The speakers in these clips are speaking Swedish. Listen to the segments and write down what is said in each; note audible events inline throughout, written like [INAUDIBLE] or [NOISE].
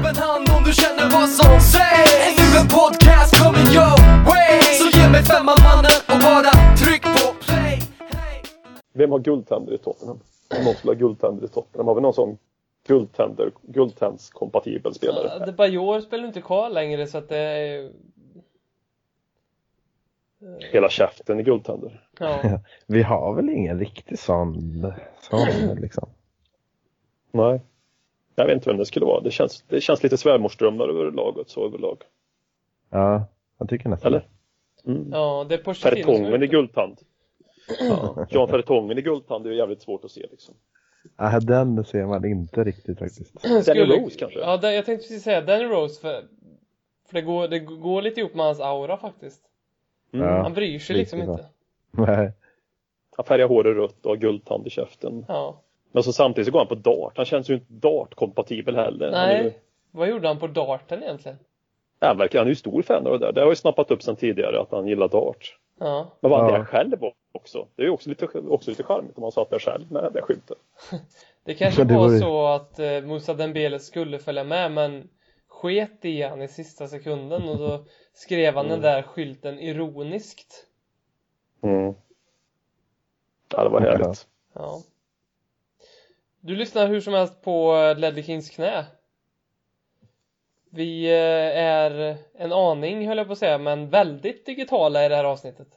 upp en hand om du känner vad som sägs Är nu en podcast coming your way Så ge mig femman mannen och bara tryck på play hey. Vem har guldtänder i Tottenham? Om någon skulle ha guldtänder i Tottenham, har vi någon sån guldtänder, guldtänds-kompatibel spelare? Ja, det Bajor spelar inte kvar längre så att det är... Hela käften i guldtänder. Ja. [LAUGHS] Vi har väl ingen riktig sån, sån liksom. Nej. Jag vet inte vem det skulle vara. Det känns, det känns lite svärmorsdrömmar över laget så överlag. Ja, jag tycker nästan Eller? Mm. ja, det är Fertongen är i guldtand. Ja. [LAUGHS] Jan Fertongen i guldtand är ju jävligt svårt att se liksom. Nej, den ser man inte riktigt faktiskt. [CLEARS THROAT] Skulle- Rose kanske? Ja, det, jag tänkte precis säga Danny Rose för, för det, går, det går lite ihop med hans aura faktiskt. Mm. Ja. Han bryr sig liksom så. inte. [LAUGHS] Nej. Han färgar håret rött och har guldtand i käften. Ja. Men så samtidigt så går han på dart. Han känns ju inte dart-kompatibel heller. Är ju, Nej. Vad gjorde han på darten egentligen? han, verkar, han är ju stor fan av det där. Det har ju snappat upp sen tidigare att han gillar dart. Ja. Men var han Ja. själv också? Det är ju också lite, också lite charmigt om han satt där själv med det skylten. [LAUGHS] Det kanske Det var så att eh, Moussa Dembele skulle följa med men sket i han i sista sekunden och då skrev han den där skylten ironiskt. Mm. Ja, det var härligt. Ja. Du lyssnar hur som helst på eh, Ledley Kings knä. Vi eh, är en aning, höll jag på att säga, men väldigt digitala i det här avsnittet.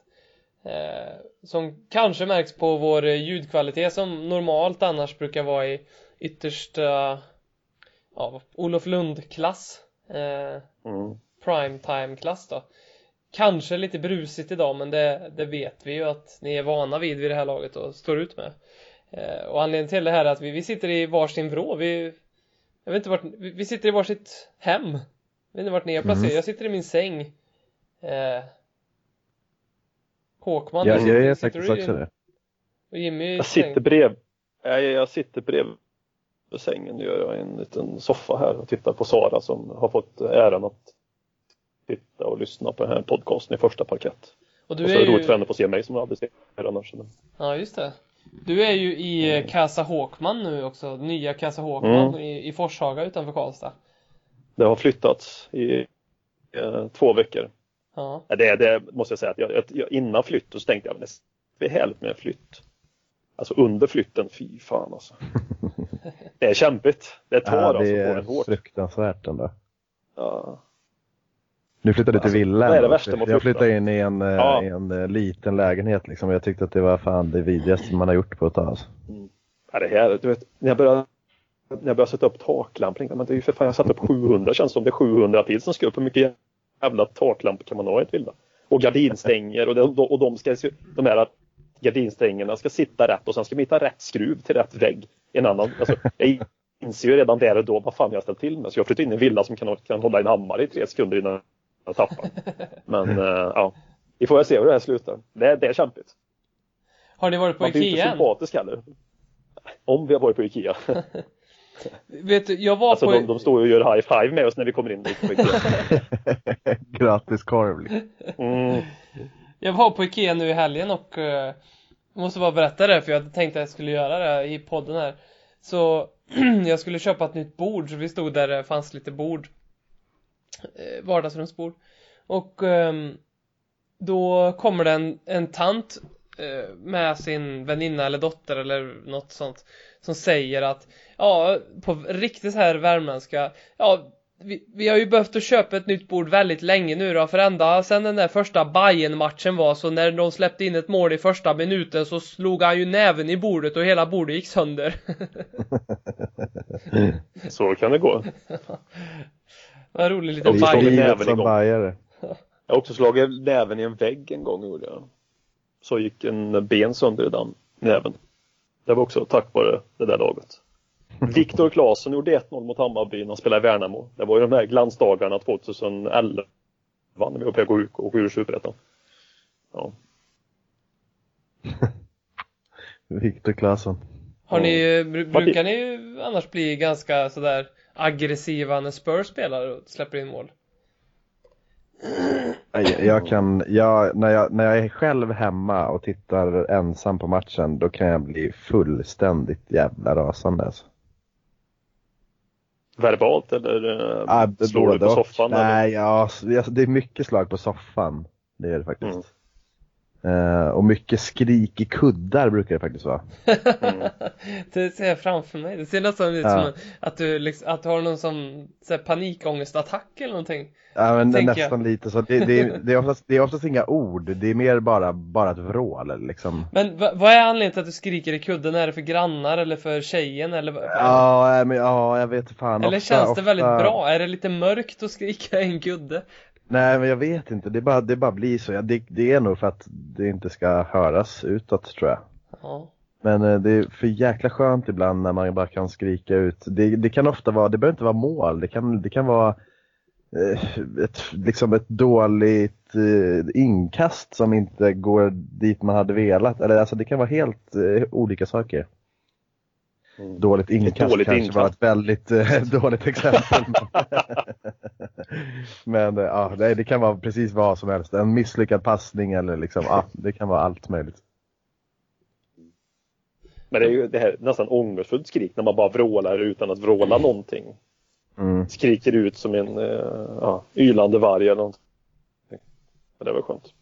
Eh, som kanske märks på vår ljudkvalitet som normalt annars brukar vara i yttersta ja, Olof Lund-klass. Mm. primetime-klass då. Kanske lite brusigt idag men det, det vet vi ju att ni är vana vid vid det här laget och står ut med. Eh, och anledningen till det här är att vi, vi sitter i varsin vrå. Vi, jag vet inte vart, vi, vi sitter i varsitt hem. Jag vet inte vart ni är placerade. Mm. Jag sitter i min säng. Eh, Håkman, Jag, du jag är i- också det. Och Jimmy Jag sitter brev. Jag, jag sitter bredvid sängen. Nu gör jag en liten soffa här och tittar på Sara som har fått äran att titta och lyssna på den här podcasten i första parkett. Och du och så är det roligt ju... för henne att få se mig som aldrig ser annars. Ja, just det. Du är ju i eh, Casa Håkman nu också. Nya Casa Håkman Mm. i, i Forshaga utanför Karlstad. Det har flyttats i eh, två veckor. Ja. Det, det måste jag säga att jag, jag, innan flytt så tänkte jag att det är härligt med en flytt. Alltså under flytten, fy fan alltså. [LAUGHS] Det är kämpigt. Det tar Ja, alltså det på en är hårt. fruktansvärt ändå. Ja. Nu flyttade jag till Alltså, villa. vad är det värsta Jag flytta? flyttade in i en, eh, Ja. i en eh, liten lägenhet liksom. Jag tyckte att det var fan det vidrigaste man har gjort på ett tag. Alltså. Ja, det här, du vet, när jag började när jag började sätta upp taklampor, men det är ju för fan, jag satte upp 700 känns som det är 700 till som ska upp. Hur mycket jävla taklampor kan man ha i ett villa? Och gardinstänger och, de, och de ska, de här gardinstängerna ska sitta rätt och sen ska man hitta rätt skruv till rätt vägg. En annan, alltså, jag inser ju redan där och då vad fan jag har ställt till med. Så jag flyttade in i en villa som kan, kan hålla en hammare i tre sekunder innan jag tappar. Men eh, ja, vi får väl se hur det här slutar. Det, det är kämpigt. Har ni varit på Man blir inte Ikea än? sympatisk heller. Om vi har varit på Ikea. [LAUGHS] Vet du, jag var Alltså på... de, de står ju och gör high five med oss när vi kommer in dit på Ikea. [LAUGHS] Gratis korv. Mm. Jag var på Ikea nu i helgen och jag måste bara berätta det för jag tänkte att jag skulle göra det i podden här. Så [CLEARS THROAT] jag skulle köpa ett nytt bord så vi stod där det fanns lite bord. Eh, vardagsrumsbord. Och ehm, då kommer det en, en tant eh, med sin väninna eller dotter eller något sånt som säger att ja, på riktigt så här värmländska ja, vi, vi har ju behövt att köpa ett nytt bord väldigt länge nu då för ända sen den där första bayern matchen var så när de släppte in ett mål i första minuten så slog han ju näven i bordet och hela bordet gick sönder. [LAUGHS] Så kan det gå. [LAUGHS] Vad rolig liten bajare. Jag har också slagit näven i en vägg en gång gjorde jag. Så gick en ben sönder i den näven. Det var också tack vare det där laget. [LAUGHS] Viktor Claesson gjorde 1-0 mot Hammarby när han spelade i Värnamo. Det var ju de här glansdagarna 2011 när vi var på väg att och gå ur Superettan. Ja. [LAUGHS] Viktor Claesson. Har ni, brukar ni annars bli ganska sådär aggressiva när Spurs spelar och släpper in mål? Jag, jag kan, jag, när, jag, när jag är själv hemma och tittar ensam på matchen då kan jag bli fullständigt jävla rasande alltså. verbalt eller det- slår du på soffan? eller? Nej, ja, s- ja, det är mycket slag på soffan. Det är det faktiskt. Mm. Eh, och mycket skrik i kuddar brukar det faktiskt vara. Mm. [LAUGHS] Det ser jag framför mig. Det ser nästan ut Ja. som att du, liksom, att du har någon som så här, panikångestattack eller någonting. Ja, men nästan lite så. Det, det, det, är oftast, det är oftast inga ord, det är mer bara, bara ett vrål liksom. Men va, vad är anledningen till att du skriker i kudden? Är det för grannar eller för tjejen eller? Ja, men, ja jag vet fan. eller ofta, känns det ofta, väldigt bra? Är det lite mörkt att skrika i en kudde? Nej, men jag vet inte. Det bara, det bara blir så. Ja, det, det är nog för att det inte ska höras utåt tror jag. Ja. Men eh, det är för jäkla skönt ibland när man bara kan skrika ut. Det, det kan ofta vara, det behöver inte vara mål, det kan, det kan vara eh, ett, liksom ett dåligt eh, inkast som inte går dit man hade velat. Eller alltså det kan vara helt olika saker. Mm. Dåligt inkast dåligt kanske inkast. var ett väldigt eh, [LAUGHS] dåligt exempel. [LAUGHS] Men eh, ja, det, det kan vara precis vad som helst. En misslyckad passning eller liksom, ja, det kan vara allt möjligt. Men det är ju det här nästan ångestfullt skrik när man bara vrålar utan att vråla någonting. Mm. Skriker ut som en eh, ja, ylande varg eller någonting. Men det var skönt.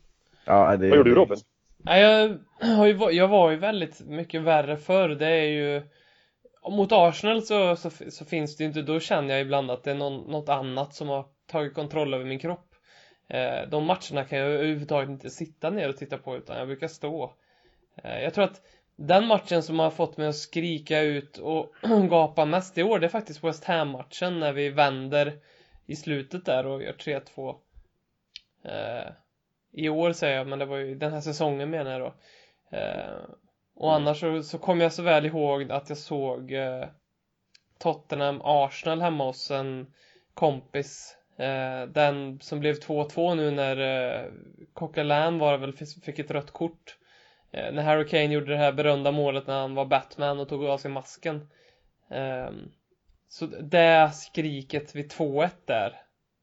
Ja, det, Vad gjorde du Robin? Jag, har ju, va- jag var ju väldigt mycket värre förr. Det är ju mot Arsenal så, så, så finns det ju inte, då känner jag ibland att det är någon, något annat som har tagit kontroll över min kropp. Eh, de matcherna kan jag överhuvudtaget inte sitta ner och titta på utan jag brukar stå. Eh, jag tror att den matchen som har fått mig att skrika ut och [CLEARS THROAT] gapa mest i år det är faktiskt West Ham-matchen när vi vänder i slutet där och gör 3-2. Eh, I år säger jag, men det var ju den här säsongen menar jag då. Eh, Eh, och annars så, så kommer jag så väl ihåg att jag såg eh, Tottenham-Arsenal hemma hos en kompis. Eh, den som blev 2-2 nu när eh, Coquelin var väl fick ett rött kort. Eh, när Harry Kane gjorde det här berömda målet när han var Batman och tog av sig masken. Ehm, så det skriket vid 2-1 där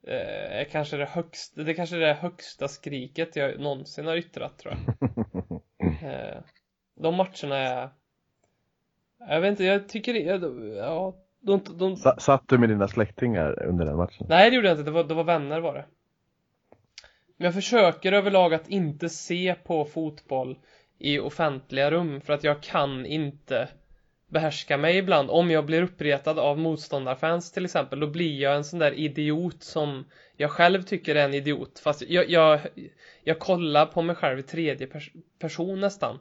eh, är kanske det högsta, det är kanske det högsta skriket jag någonsin har yttrat tror jag. [LAUGHS] De matcherna är jag vet inte, jag tycker det, ja, de, de, Sa- Satt du med dina släktingar under den matchen? Nej det gjorde jag inte, det var, det var vänner var det. Men jag försöker överlag att inte se på fotboll i offentliga rum för att jag kan inte behärska mig ibland. Om jag blir uppretad av motståndarfans till exempel, då blir jag en sån där idiot som jag själv tycker är en idiot. Fast jag, jag, jag kollar på mig själv i tredje pers person nästan.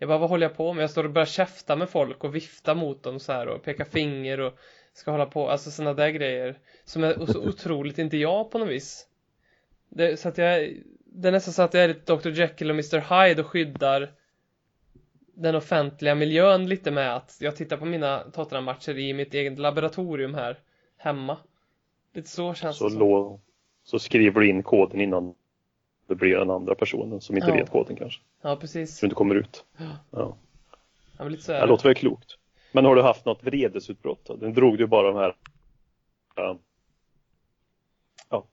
Jag bara, vad håller jag på med? Jag står och börjar käfta med folk och vifta mot dem så här och peka finger och ska hålla på, alltså såna där grejer. Som är så otroligt inte jag på något vis. Det, så att jag, det är nästan så att jag är lite Dr Jekyll och Mr Hyde och skyddar den offentliga miljön lite med att jag tittar på mina Tottenham-matcher i mitt eget laboratorium här hemma. Lite så känns Så, det som. lå, så skriver du in koden innan det blir den andra personen som inte Ja. vet koden kanske. Ja, precis. Så du inte kommer ut. Ja. Ja. Ja, men lite så är Det det. låter väl klokt. Men har du haft något vredesutbrott? då? Den drog du bara de här ja, ja,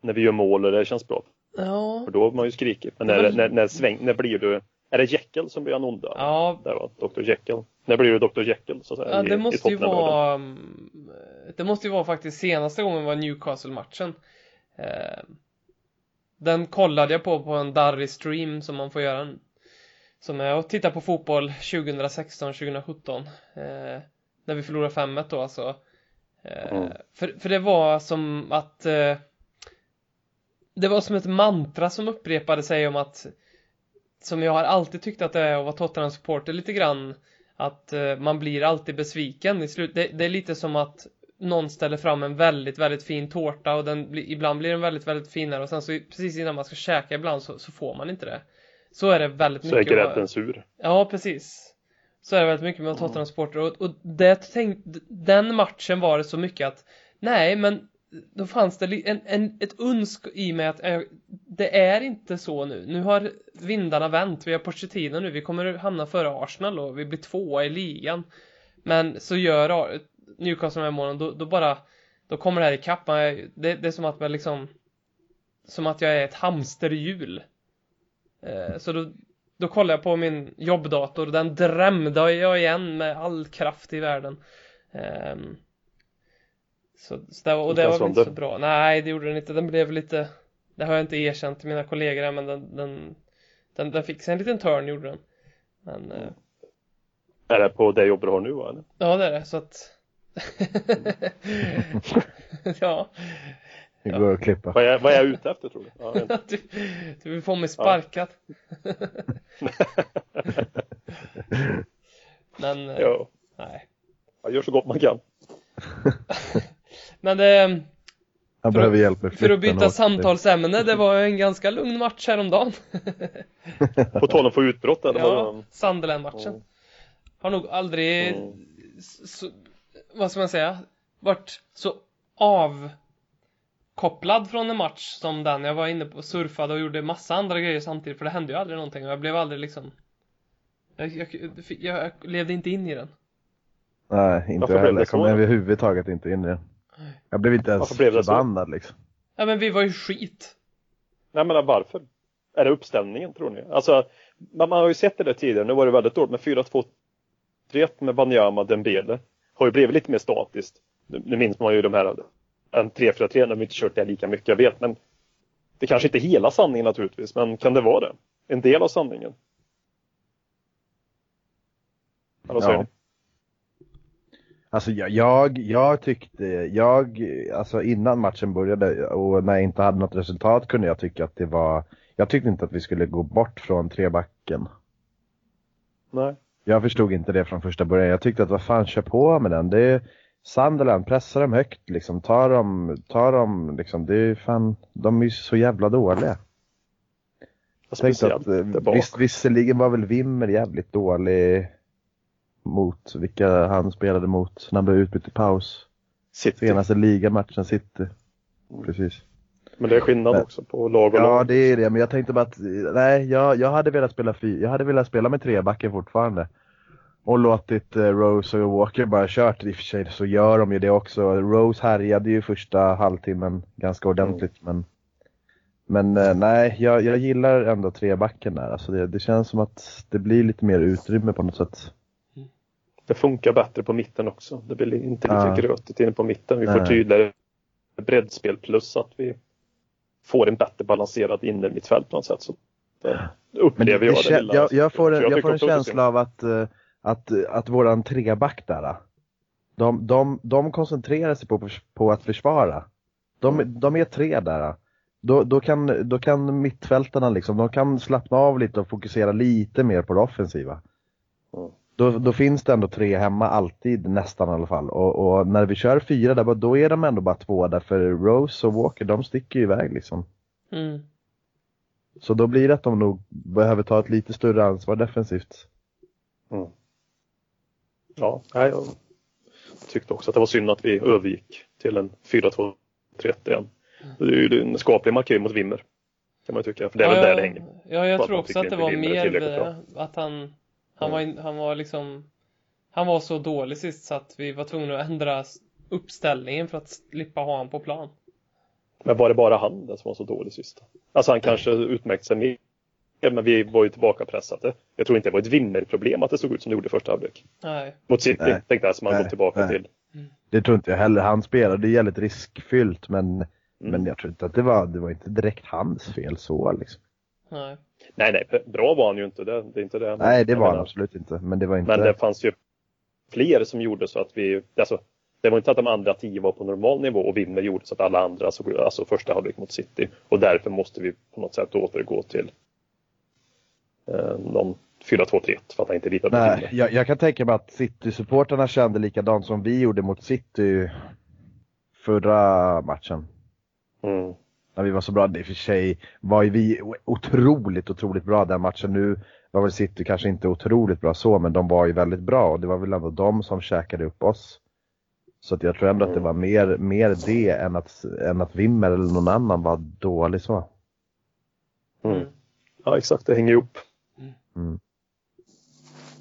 när vi gör mål och det känns bra. Ja. För då har man ju skrikit. Men Det när, när, när, sväng, när blir du är det Jekyll som blir han onda? Ja, Där var Dr Jekyll. När blir du Dr Jekyll så att säga? Ja, i- det i måste ju Tottenham-världen? vara mm, Det måste ju vara faktiskt senaste gången var Newcastle-matchen eh, Den kollade jag på på en darrig stream som man får göra Som är att titta på fotboll 2016-2017 eh, När vi förlorade 5-1 då alltså eh, Mm. för, för det var som att eh, Det var som ett mantra som upprepade sig om att Som jag har alltid tyckt att det är att vara Tottenham-supporter lite grann att eh, man blir alltid besviken i slut. Det, det är lite som att någon ställer fram en väldigt, väldigt fin tårta och den ibland blir den väldigt, väldigt finare och sen så precis innan man ska käka ibland så, så får man inte det. Så är det väldigt mycket. grädden sur. Ja, precis. Så är det väldigt mycket med Tottenham supporter och, och det tänk, den matchen var det så mycket att nej, men då fanns det en, en, ett önsk i mig att eh, det är inte så nu. Nu har vindarna vänt. Vi har Pochettino nu. Vi kommer hamna före Arsenal och vi blir tvåa i ligan. Men så gör Newcastle de här målen, då, då bara då kommer det här ikapp. Det, det är som att man liksom som att jag är ett hamsterhjul. Eh, så då, då kollar jag på min jobbdator och den drämde jag igen med all kraft i världen. Ehm, Så, så det, var- och det den var väl inte så bra. Nej, det gjorde den inte. Den blev lite, det har jag inte erkänt till mina kollegor men den, den, den, den fick sig en liten turn gjorde den. Men, eh, Är det på det jobb du har nu va? Eller? ja det är det, så att [LAUGHS] Ja, Det går att klippa. Vad, är, vad är jag ute efter tror du? Ja, [LAUGHS] jag du, du vill få mig sparkad. [LAUGHS] Men, eh, ja. nej. Jag gör så gott man kan. Men det, Han För behöver att- hjälp med för att byta samtalsämne, det var en ganska lugn match häromdagen. På tal om få utbrott eller Ja? Sunderland-matchen. Mm. Har nog aldrig, Mm. Vad ska man säga, varit så avkopplad från en match som den. Jag var inne på surfade och gjorde massa andra grejer samtidigt, för det hände ju aldrig någonting och jag blev aldrig liksom jag, jag, jag levde inte in i den. Nej, inte Varför jag heller. Jag kom överhuvudtaget inte in i det. Jag blev inte ens blev förbannad liksom. Ja men vi var ju skit. Nej men varför? Är det uppställningen tror ni? Alltså, man, man har ju sett det där tidigare. Nu var det väldigt dåligt med 4-2-3 med Banyama Dembele. Har ju blivit lite mer statiskt. Nu, minns man ju de här en 3-4-3 när vi inte kört det lika mycket, jag vet. Men det kanske inte är hela sanningen naturligtvis, men kan det vara det? En del av sanningen? Säger Ja. Alltså jag, jag, jag tyckte, jag, alltså innan matchen började och när jag inte hade något resultat kunde jag tycka att det var, jag tyckte inte att vi skulle gå bort från trebacken. Nej. Jag förstod inte det från första början. Jag tyckte att vad fan, kör på med den. Det är Sunderland, pressa dem högt liksom. Ta dem, ta dem liksom. Det är fan, de är ju så jävla dåliga. Tänkte att, eh, visst, visserligen var väl Wimmer jävligt dålig mot vilka han spelade mot när han blev utbytt i paus. City. Senaste ligamatchen City. Precis. Men det är skillnad Men- också på lag och Ja, lag. det är det. Men jag tänkte bara att, nej, jag, jag hade velat spela fy, jag hade velat spela med trebacken fortfarande. Och låtit eh, Rose och Walker bara kört. I och för sig så gör de ju det också. Rose härjade ju första halvtimmen ganska ordentligt. Men, men eh, nej, jag, jag gillar ändå trebacken där. Alltså det, det känns som att det blir lite mer utrymme på något sätt. Det funkar bättre på mitten också. Det blir inte lika Ja. grötigt inne på mitten. Vi får tydligare breddspel plus att vi får en bättre balanserad innermittfält på något sätt. Så det upplever jag det, det jag, jag får en, jag tycker får en känsla av att, eh, att, att våran treback där, de, de, de koncentrerar sig på, på att försvara. De, de är tre där. Då, då, kan, då kan mittfältarna liksom, de kan slappna av lite och fokusera lite mer på det offensiva. Mm. Då, då finns det ändå tre hemma alltid, nästan i alla fall. Och, och när vi kör fyra där, då är de ändå bara två där, för Rose och Walker, de sticker ju iväg liksom. Mm. Så då blir det att de nog behöver ta ett lite större ansvar defensivt. Mm. Ja, jag tyckte också att det var synd att vi övergick till en 4-2-3-1 igen. Det är ju en skaplig markering mot Wimmer. Kan man tycka, för det är väl ja, där jag- det hänger. Ja, jag tror också att det var mer att han, han, var, han var liksom, han var så dålig sist så att vi var tvungna att ändra uppställningen för att slippa ha honom på plan. Men var det bara han den som var så dålig sist? Alltså han kanske utmärkte sig mer. Men vi var ju tillbaka pressade. Jag tror inte det var ett Wimmer-problem att det såg ut som det gjorde i första halvlek. Nej. Mot City Nej. tänkte jag som man Nej. gått tillbaka Nej. till. Det tror inte jag heller. Han spelade jävligt riskfyllt men, Mm. men jag tror inte att det var, det var inte direkt hans fel så liksom. Nej. Nej, nej, bra var han ju inte. Det, det är inte det. Nej det var han absolut inte. Men det var inte... Men det fanns ju fler som gjorde så att vi, alltså, det var inte att de andra tio var på normal nivå och Wimmer gjorde så att alla andra såg, alltså första halvlek mot City. Och därför måste vi på något sätt återgå till eh, någon 4-2-3-1 för att han inte litade på Nej, jag, jag kan tänka mig att City-supporterna kände likadant som vi gjorde mot City förra matchen. Mm. När vi var så bra. Det i och för sig var ju vi otroligt, otroligt bra den matchen. Nu var väl City kanske inte otroligt bra så, men de var ju väldigt bra och det var väl ändå de som käkade upp oss. Så att jag tror ändå att det var mer, mer det än att, än att Wimmer eller någon annan var dålig så. Mm. Mm. Ja, exakt. Det hänger ihop. Mm.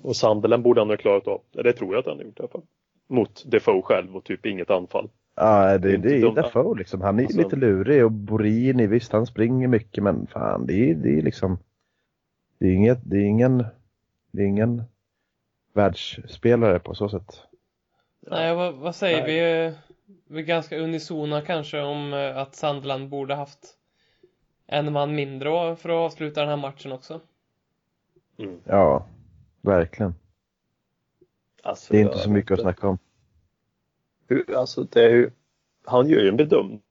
Och Sunderland borde han ha klarat av. Det tror jag att han har gjort i alla fall. Mot Defoe själv och typ inget anfall. Ja, det, Inte det är. Defoe liksom. Han är ju Alltså- lite lurig och Borini, visst han springer mycket men fan det är, det är liksom Det är inget, det är ingen Det är ingen världsspelare på så sätt. Nej, vad, vad säger Nej. vi? vi är ganska unisona kanske om eh, att Sandland borde haft en man mindre för att avsluta den här matchen också. Mm. Ja, verkligen. Alltså, Det är inte så mycket att vet snacka om. Alltså det är ju, han gör ju en bedömning.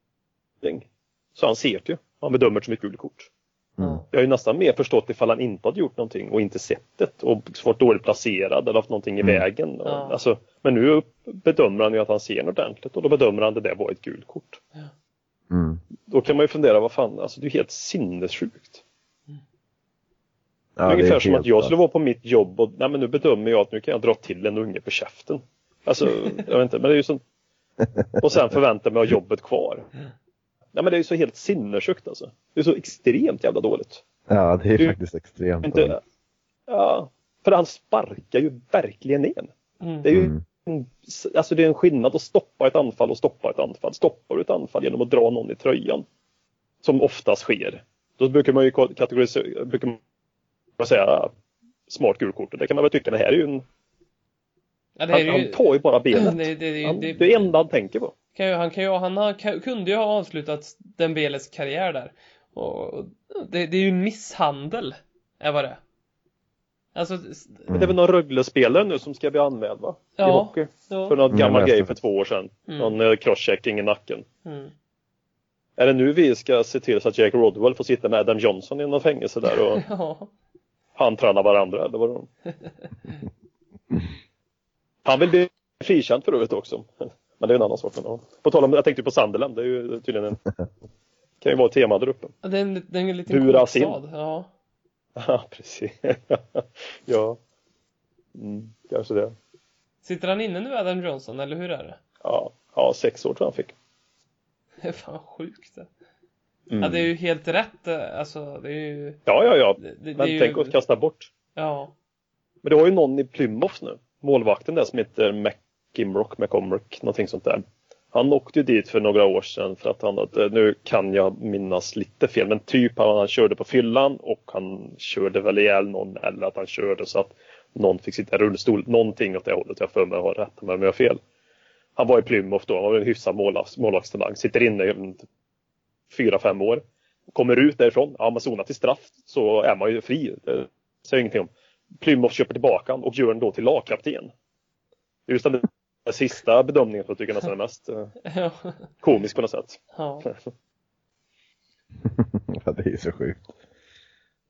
Så han ser det ju. Han bedömer som ett gult kort. Mm. Jag har ju nästan mer förstått ifall han inte hade gjort någonting och inte sett det och varit dåligt placerad eller haft någonting i Mm. vägen. Ja. Alltså, men nu bedömer han ju att han ser något ordentligt och då bedömer han det där var ett gult kort. Mm. Då kan man ju fundera, vad fan, alltså det är helt sinnessjukt. Ja, det är ungefär som att jag skulle vara på mitt jobb och nej men nu bedömer jag att nu kan jag dra till en unge på käften. Alltså, [LAUGHS] jag vet inte, men det är ju så. [LAUGHS] Och sen förvänta mig att ha jobbet kvar. Nej men det är ju så helt sinnessjukt alltså. Det är så extremt jävla dåligt. Ja, det är Du- faktiskt extremt Inte, dåligt. ja, för han sparkar ju verkligen in. Mm. Det är ju Mm. en, alltså det är en skillnad att stoppa ett anfall och stoppa ett anfall. Stoppar du ett anfall genom att dra någon i tröjan, som oftast sker, då brukar man ju kategorisera, brukar man säga smart gult kort. Och Det kan man väl tycka, det här är ju en, Ja, det han, ju, han tar ju bara benet. det, det, det, Han, det, det är det enda han tänker på. kan ju, han, kan ju, han har, kan, kunde ju ha avslutat Dembeles karriär där. Och det, det är ju en misshandel, är vad det är. Alltså, Men det är väl någon Rögle-spelare nu som ska bli anmäld va? I Ja. hockey. ja. För någon Mm, gammal grej för två år sedan. Mm. Någon eh, crosschecking i nacken. Mm. Är det nu vi ska se till så att Jake Rodwell får sitta med Adam Johnson i någon fängelse där och [LAUGHS] Ja. han tränar varandra eller vad det [LAUGHS] Han vill bli frikänd för övrigt också. Men det är en annan sak. På tal om, jag tänkte på Sunderland, det är ju tydligen en [LAUGHS] kan ju vara ett tema där uppe. Ja, Det är en, det är en liten kokstad. Ja. [LAUGHS] Ja, precis. [LAUGHS] ja. Mm, kanske det. Sitter han inne nu, Adam Johnson, eller hur är det? Ja, ja, sex år tror jag han fick. Det är fan sjukt. det. Mm. Ja, det är ju helt rätt. eh, Alltså, det är ju... Ja, ja, ja. Det, det, Men tänk ju, att kasta bort. Ja. Men det var ju någon i Plymouth nu, målvakten där som heter McKimrock, McComrock, någonting sånt där. Han åkte ju dit för några år sedan för att han hade, eh, nu kan jag minnas lite fel, men typ han, han körde på fyllan och han körde väl ihjäl någon eller att han körde så att någon fick sitta i rullstol, någonting åt det hållet. Jag för mig har rätt, men om jag har fel. Han var i Plymouth då, han var en hyfsad målvaktstalang, sitter inne i fyra, fem år. Kommer ut därifrån, ja man sonat till straff så är man ju fri. Det säger ingenting om. Plymouth köper tillbaka han och gör den då till lagkapten. Just den där sista bedömningen som jag tycker nästan är mest eh, komisk på något sätt. ja. [LAUGHS] ja, det är så sjukt.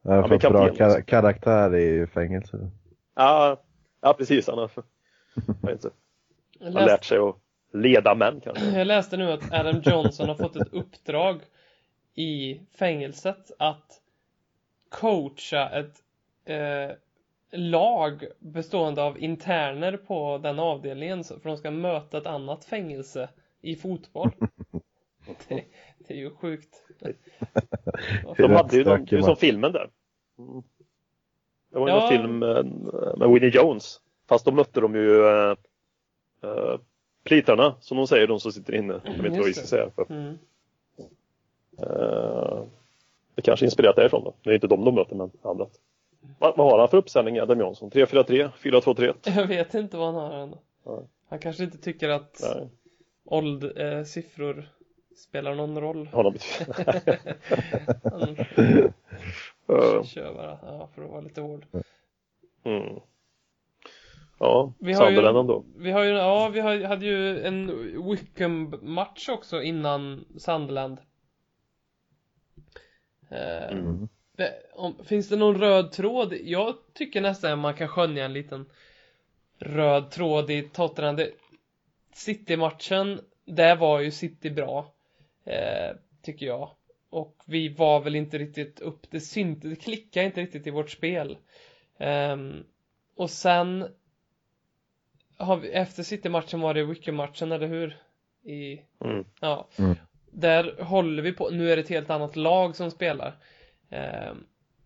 Han har fått bra kar- karaktär i fängelse. Ja, ja precis. Han har, jag inte, Jag, han har lärt läste, sig att leda män kanske. jag läste nu att Adam Johnson har fått ett uppdrag i fängelset att coacha ett eh, lag bestående av interner på den avdelningen för de ska möta ett annat fängelse i fotboll. [LAUGHS] Det, det är ju sjukt. [LAUGHS] De hade ju någon, stökig det är som filmen där. Mm. Det var ju Ja. någon film med, med Winnie Jones. Fast då mötte de ju äh, äh, plitarna, som de säger, de som sitter inne. Jag vet inte vad vi ska det. säga. För, Mm. äh, det kanske inspirerat därifrån då. Det är inte de de möter, men annat. Vad, vad har han för uppställning, Adam Johnson? 3-4-3? 4-2-3? Jag vet inte vad han har än. Nej. Han kanske inte tycker att Nej, åld, eh, siffror spelar någon roll. har [LAUGHS] Han uh, kör bara, ja, för att vara lite hård. mm. Ja, Vi har ju- Sunderland ändå. Vi har ju, ja, vi har, hade ju en Wickham-match också innan Sunderland. Eh, Mm. Om, finns det någon röd tråd? Jag tycker nästan man kan skönja en liten röd tråd i Tottenham. Det- City-matchen, där var ju City bra. Eh, tycker jag. Och vi var väl inte riktigt upp, det syntes, det klickade inte riktigt i vårt spel. Ehm, och sen har vi, efter City-matchen var det Wickham-matchen, eller hur? I, Mm. ja. Mm. Där håller vi på, nu är det ett helt annat lag som spelar. Ehm,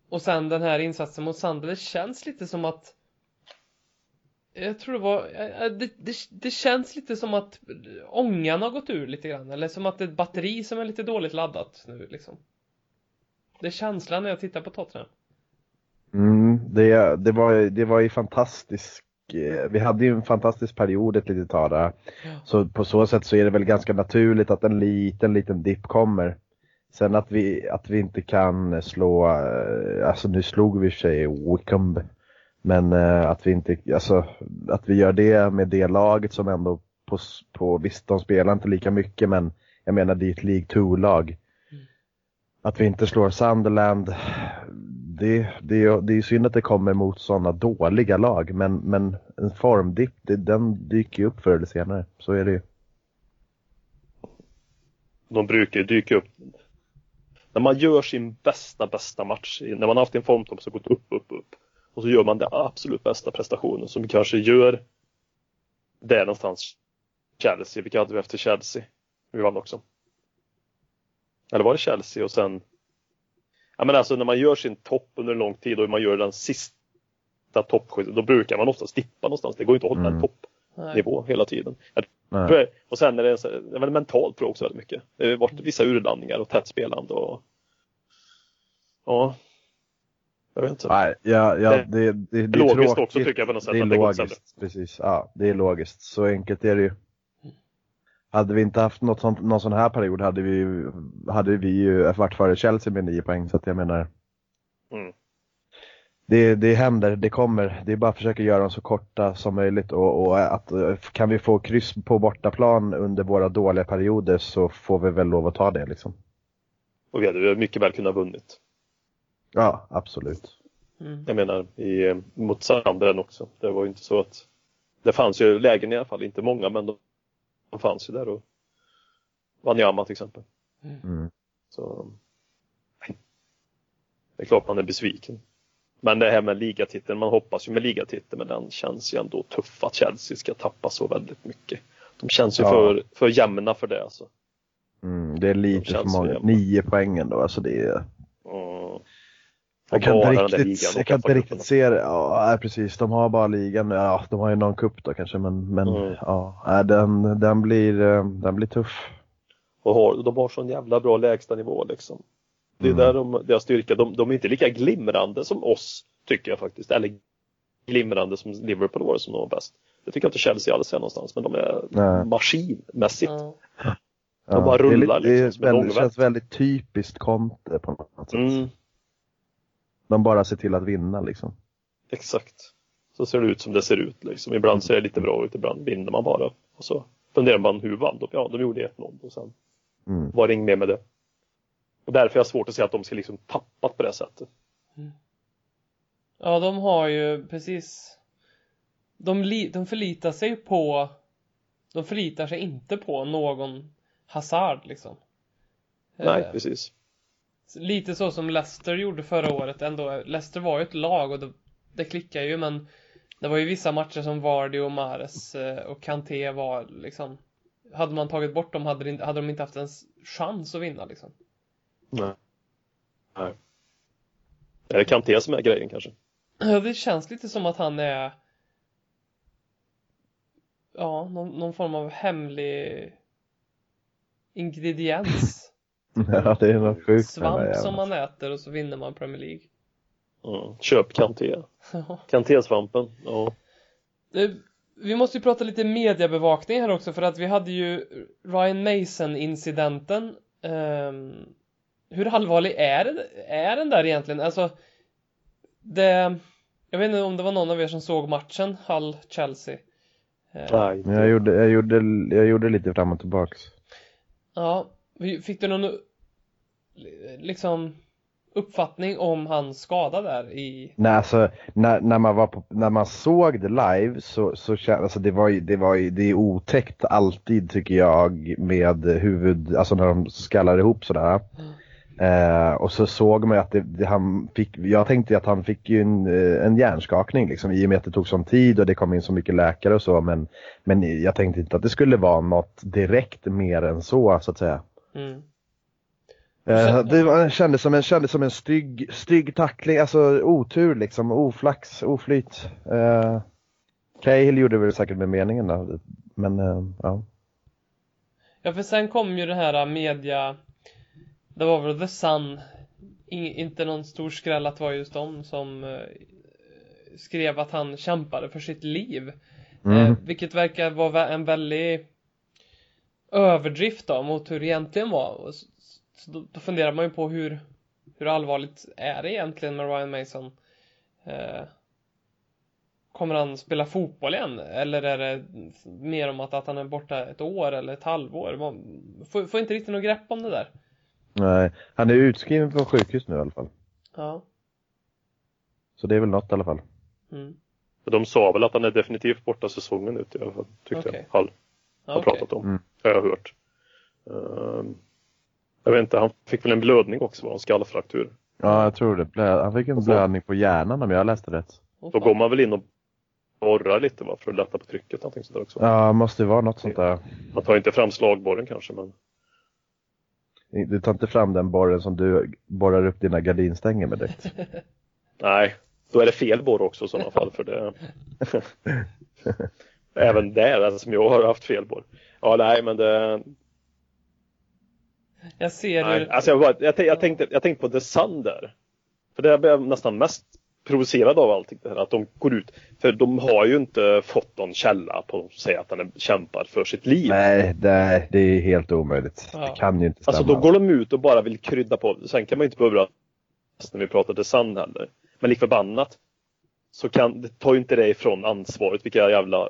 och sen den här insatsen mot Sander, det känns lite som att jag tror det var, eh, det, det, det känns lite som att ångan har gått ur lite grann, eller som att det är ett batteri som är lite dåligt laddat nu liksom. Det är känslan när jag tittar på Tottenham. Mm, det, det, var, det var ju fantastisk eh, vi hade ju en fantastisk period ett litet tag där. Ja. Så på så sätt så är det väl ganska naturligt att en liten, liten dipp kommer. Sen att vi, att vi inte kan slå, eh, alltså nu slog vi i och för sig Wickham. Men eh, att vi inte, alltså att vi gör det med det laget som ändå på, på visst de spelar inte lika mycket men jag menar det är ett League 2-lag. Mm. Att vi inte slår Sunderland, det, det, är- det är synd att det kommer mot sådana dåliga lag men, men en formdipp, den dyker ju upp förr eller senare. Så är det ju. De brukar ju dyka upp. När man gör sin bästa, bästa match, när man har haft en formtopp som gått upp, upp, upp. Och så gör man den absolut bästa prestationen som kanske gör där någonstans Chelsea, vilka hade vi efter Chelsea? Vi vann också. Eller var det Chelsea och sen Ja men alltså när man gör sin topp under en lång tid och man gör den sista toppskyddet, då brukar man oftast dippa någonstans. Det går inte att hålla Mm. en toppnivå Nej. hela tiden. Nej. Och sen är det, det är väl mentalt tror jag också väldigt mycket. Det har varit vissa urladdningar och tätt spelande och Ja. Jag vet inte. Nej, ja, ja, Det- det, det, det, är logiskt tråkigt. också tycker jag på något sätt Det är logiskt, precis. Ja, det är logiskt. Så enkelt är det ju. Hade vi inte haft något sånt, någon sån här period hade vi, ju- hade vi ju varit före Chelsea med nio poäng. Så att jag menar, Mm. Det, det händer, det kommer. Det är bara att försöka göra dem så korta som möjligt och, och att kan vi få kryss på bortaplan under våra dåliga perioder så får vi väl lov att ta det liksom. Och vi hade mycket väl kunnat vunnit. Ja, absolut. Mm. Jag menar i, mot Sandren också. Det var ju inte så att det fanns ju lägen i alla fall, inte många men de, de fanns ju där och Wanyama till exempel. Mm. Så nej. Det är klart man är besviken. Men det här med ligatiteln, man hoppas ju med ligatiteln men den känns ju ändå tuff att Chelsea ska tappa så väldigt mycket. De känns ju Ja. för, för jämna för det alltså. Mm, det är lite för känns så många. Nio poäng ändå, alltså det är Mm. Jag kan inte riktigt, jag kan inte riktigt se det. Ja, nej, precis. De har bara ligan. Ja, de har ju någon cup då kanske, men, men Mm. ja, nej, den, den, blir, eh, den blir tuff. Och har, de har sån jävla bra lägstanivå liksom. Det är Mm. där de, deras styrka, de, de är inte lika glimrande som oss, tycker jag faktiskt. Eller glimrande som Liverpool var som de var bäst. Det tycker jag inte Chelsea alls är någonstans, men de är Nej. maskinmässigt. Ja. Ja, bara det rullar lite- det är liksom väldigt, ångvält. känns väldigt typiskt Conte på något sätt. Mm, De bara ser till att vinna liksom. exakt. Så ser det ut som det ser ut liksom. Ibland ser det lite bra ut, ibland vinner man bara. Och så funderar man hur vann de? Ja, de gjorde 1-0 och sen Mm. var det inget mer med det. Och därför är jag svårt att säga att de ska liksom tappat på det sättet. Ja, de har ju precis de, li, de förlitar sig på De förlitar sig inte på någon Hazard liksom Nej, Eh, precis. Lite så som Leicester gjorde förra året ändå Leicester var ju ett lag och det, det klickar ju men Det var ju vissa matcher som Vardy och Mares eh, och Kanté var liksom Hade man tagit bort dem hade, de inte haft en chans att vinna liksom Nej. Nej. Är det Kanté som är grejen kanske? Ja, det känns lite som att han är Ja, någon, någon form av hemlig ingrediens. [LAUGHS] Ja, det är något sjukt Svamp som man äter och så vinner man Premier League. Mm. Köp Kanté. Kanté-svampen. [LAUGHS] Ja. Vi måste ju prata lite mediebevakning här också för att vi hade ju Ryan Mason-incidenten. Ehm, hur allvarlig är, är den där egentligen? Alltså, det... Jag vet inte om det var någon av er som såg matchen, Hull-Chelsea. Eh, Nej, Men jag gjorde, jag, gjorde, jag gjorde lite fram och tillbaks. Ja, fick du någon liksom uppfattning om hans skada där i... Nej, alltså, när, när, man var på, när man såg det live så, så kändes alltså, det var ju, det var ju, det är otäckt alltid tycker jag med huvud, alltså när de skallar ihop sådär. Eh, och så såg man ju att det, det, han fick, jag tänkte att han fick ju en, eh, en hjärnskakning liksom i och med att det tog sån tid och det kom in så mycket läkare och så men, men jag tänkte inte att det skulle vara något direkt mer än så så att säga. Mm. Eh, det var, kändes som en, kändes som en stygg, stygg tackling, alltså otur liksom, oflax, oflyt. Eh, Cahill gjorde väl säkert med meningen då, men eh, ja. Ja, för sen kom ju det här media... Det var väl The Sun. In, inte någon stor skräll att det var just de som eh, skrev att han kämpade för sitt liv. Mm. Eh, vilket verkar vara en väldig överdrift då mot hur det egentligen var. Så, så då, då funderar man ju på hur, hur allvarligt är det egentligen med Ryan Mason? Eh, kommer han spela fotboll igen? Eller är det mer om att, att han är borta ett år eller ett halvår? Man får, får inte riktigt något grepp om det där. Nej, han är utskriven på sjukhus nu i alla fall. Ja. Så det är väl något i alla fall. Mm. De sa väl att han är definitivt borta säsongen ut i alla fall, tyckte Okej. jag. Hall har okej. pratat om. Mm. Har jag hört. Ehm, jag vet inte, han fick väl en blödning också, var en skallfraktur. Ja, jag tror det. Han fick en så- blödning på hjärnan om jag läste rätt. Då går man väl in och borrar lite va, för att lätta på trycket. Någonting sådär också. Ja, måste ju vara något sånt där. Man tar inte fram slagborren kanske men Du tar inte fram den borren som du borrar upp dina gardinstänger med direkt. [LAUGHS] nej, då är det fel borr också i sådana fall för det. [LAUGHS] Även där, alltså, som jag har haft fel borr. Ja, nej men det, Jag ser nej. hur... Alltså jag, bara, jag, tänkte, jag, tänkte, jag tänkte på The Sun där. För det blev jag nästan mest provocerad av allting det här, att de går ut. För de har ju inte fått någon källa på att säga att han är, kämpar för sitt liv. Nej, det, det är helt omöjligt. Ja. Det kan ju inte stämma. Alltså då går de ut och bara vill krydda på. Sen kan man ju inte behöva när vi pratar The Sun heller. Men lik förbannat så kan, det tar ju inte det ifrån ansvaret vilka jävla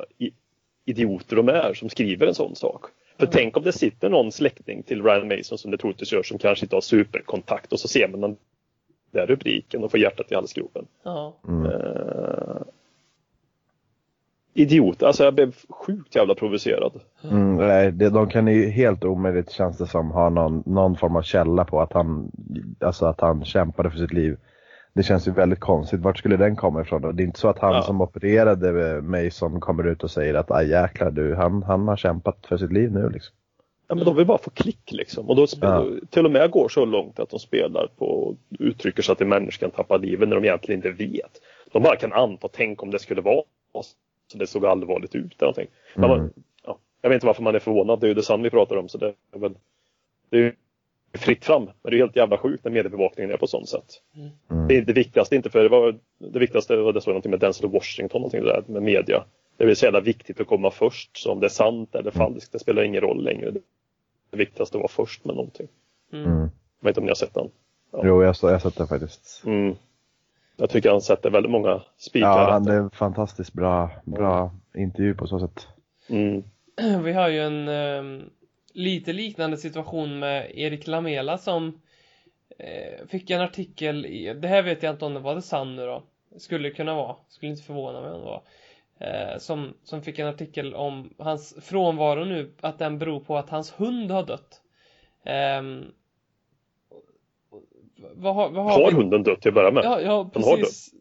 idioter de är som skriver en sån sak. För tänk om det sitter någon släkting till Ryan Mason som det troligtvis gör som kanske inte har superkontakt och så ser man den där rubriken och får hjärtat i halsgropen. Ja. Mm. Uh, idiot, alltså jag blev sjukt jävla provocerad. Mm, nej, det, de kan ju helt omöjligt känns det som ha någon, någon form av källa på att han, alltså att han kämpade för sitt liv. Det känns ju väldigt konstigt. Vart skulle den komma ifrån då? Det är inte så att han Ja. som opererade mig som kommer ut och säger att aj jäklar du, han, han har kämpat för sitt liv nu liksom. Ja, men de vill bara få klick liksom. Och då spelar, Ja. till och med går så långt att de spelar på och uttrycker så att en människa kan tappa livet när de egentligen inte vet. De bara kan anta, tänk om det skulle vara så det såg allvarligt ut eller någonting. Mm. man, ja, jag vet inte varför man är förvånad, det är ju det sann vi pratar om så det är väl det är ju fritt fram. Men det är helt jävla sjukt när mediebevakningen är på sånt sätt. Mm. Det, är det viktigaste inte för det var det viktigaste var det stod någonting med Denzel Washington, någonting där med media. Det är så jävla viktigt att komma först. Så om det är sant eller falskt, det spelar ingen roll längre. Det viktigaste var först med någonting. Mm. Mm. Jag vet inte om ni har sett den? Jo, jag, så- jag har sett det faktiskt. Mm. Jag tycker han sätter väldigt många spikar Ja, han, det är en fantastiskt bra, bra intervju på så sätt. Mm. [CLEARS THROAT] Vi har ju en ehm, lite liknande situation med Erik Lamela som eh, fick en artikel i, det här vet jag inte om det var The Sun nu då. Skulle kunna vara, skulle inte förvåna mig om det var. Eh, som, som fick en artikel om hans frånvaro nu, att den beror på att hans hund har dött. Ehm, vad har, vad har, Har hunden dött till att börja med? Ja, ja precis.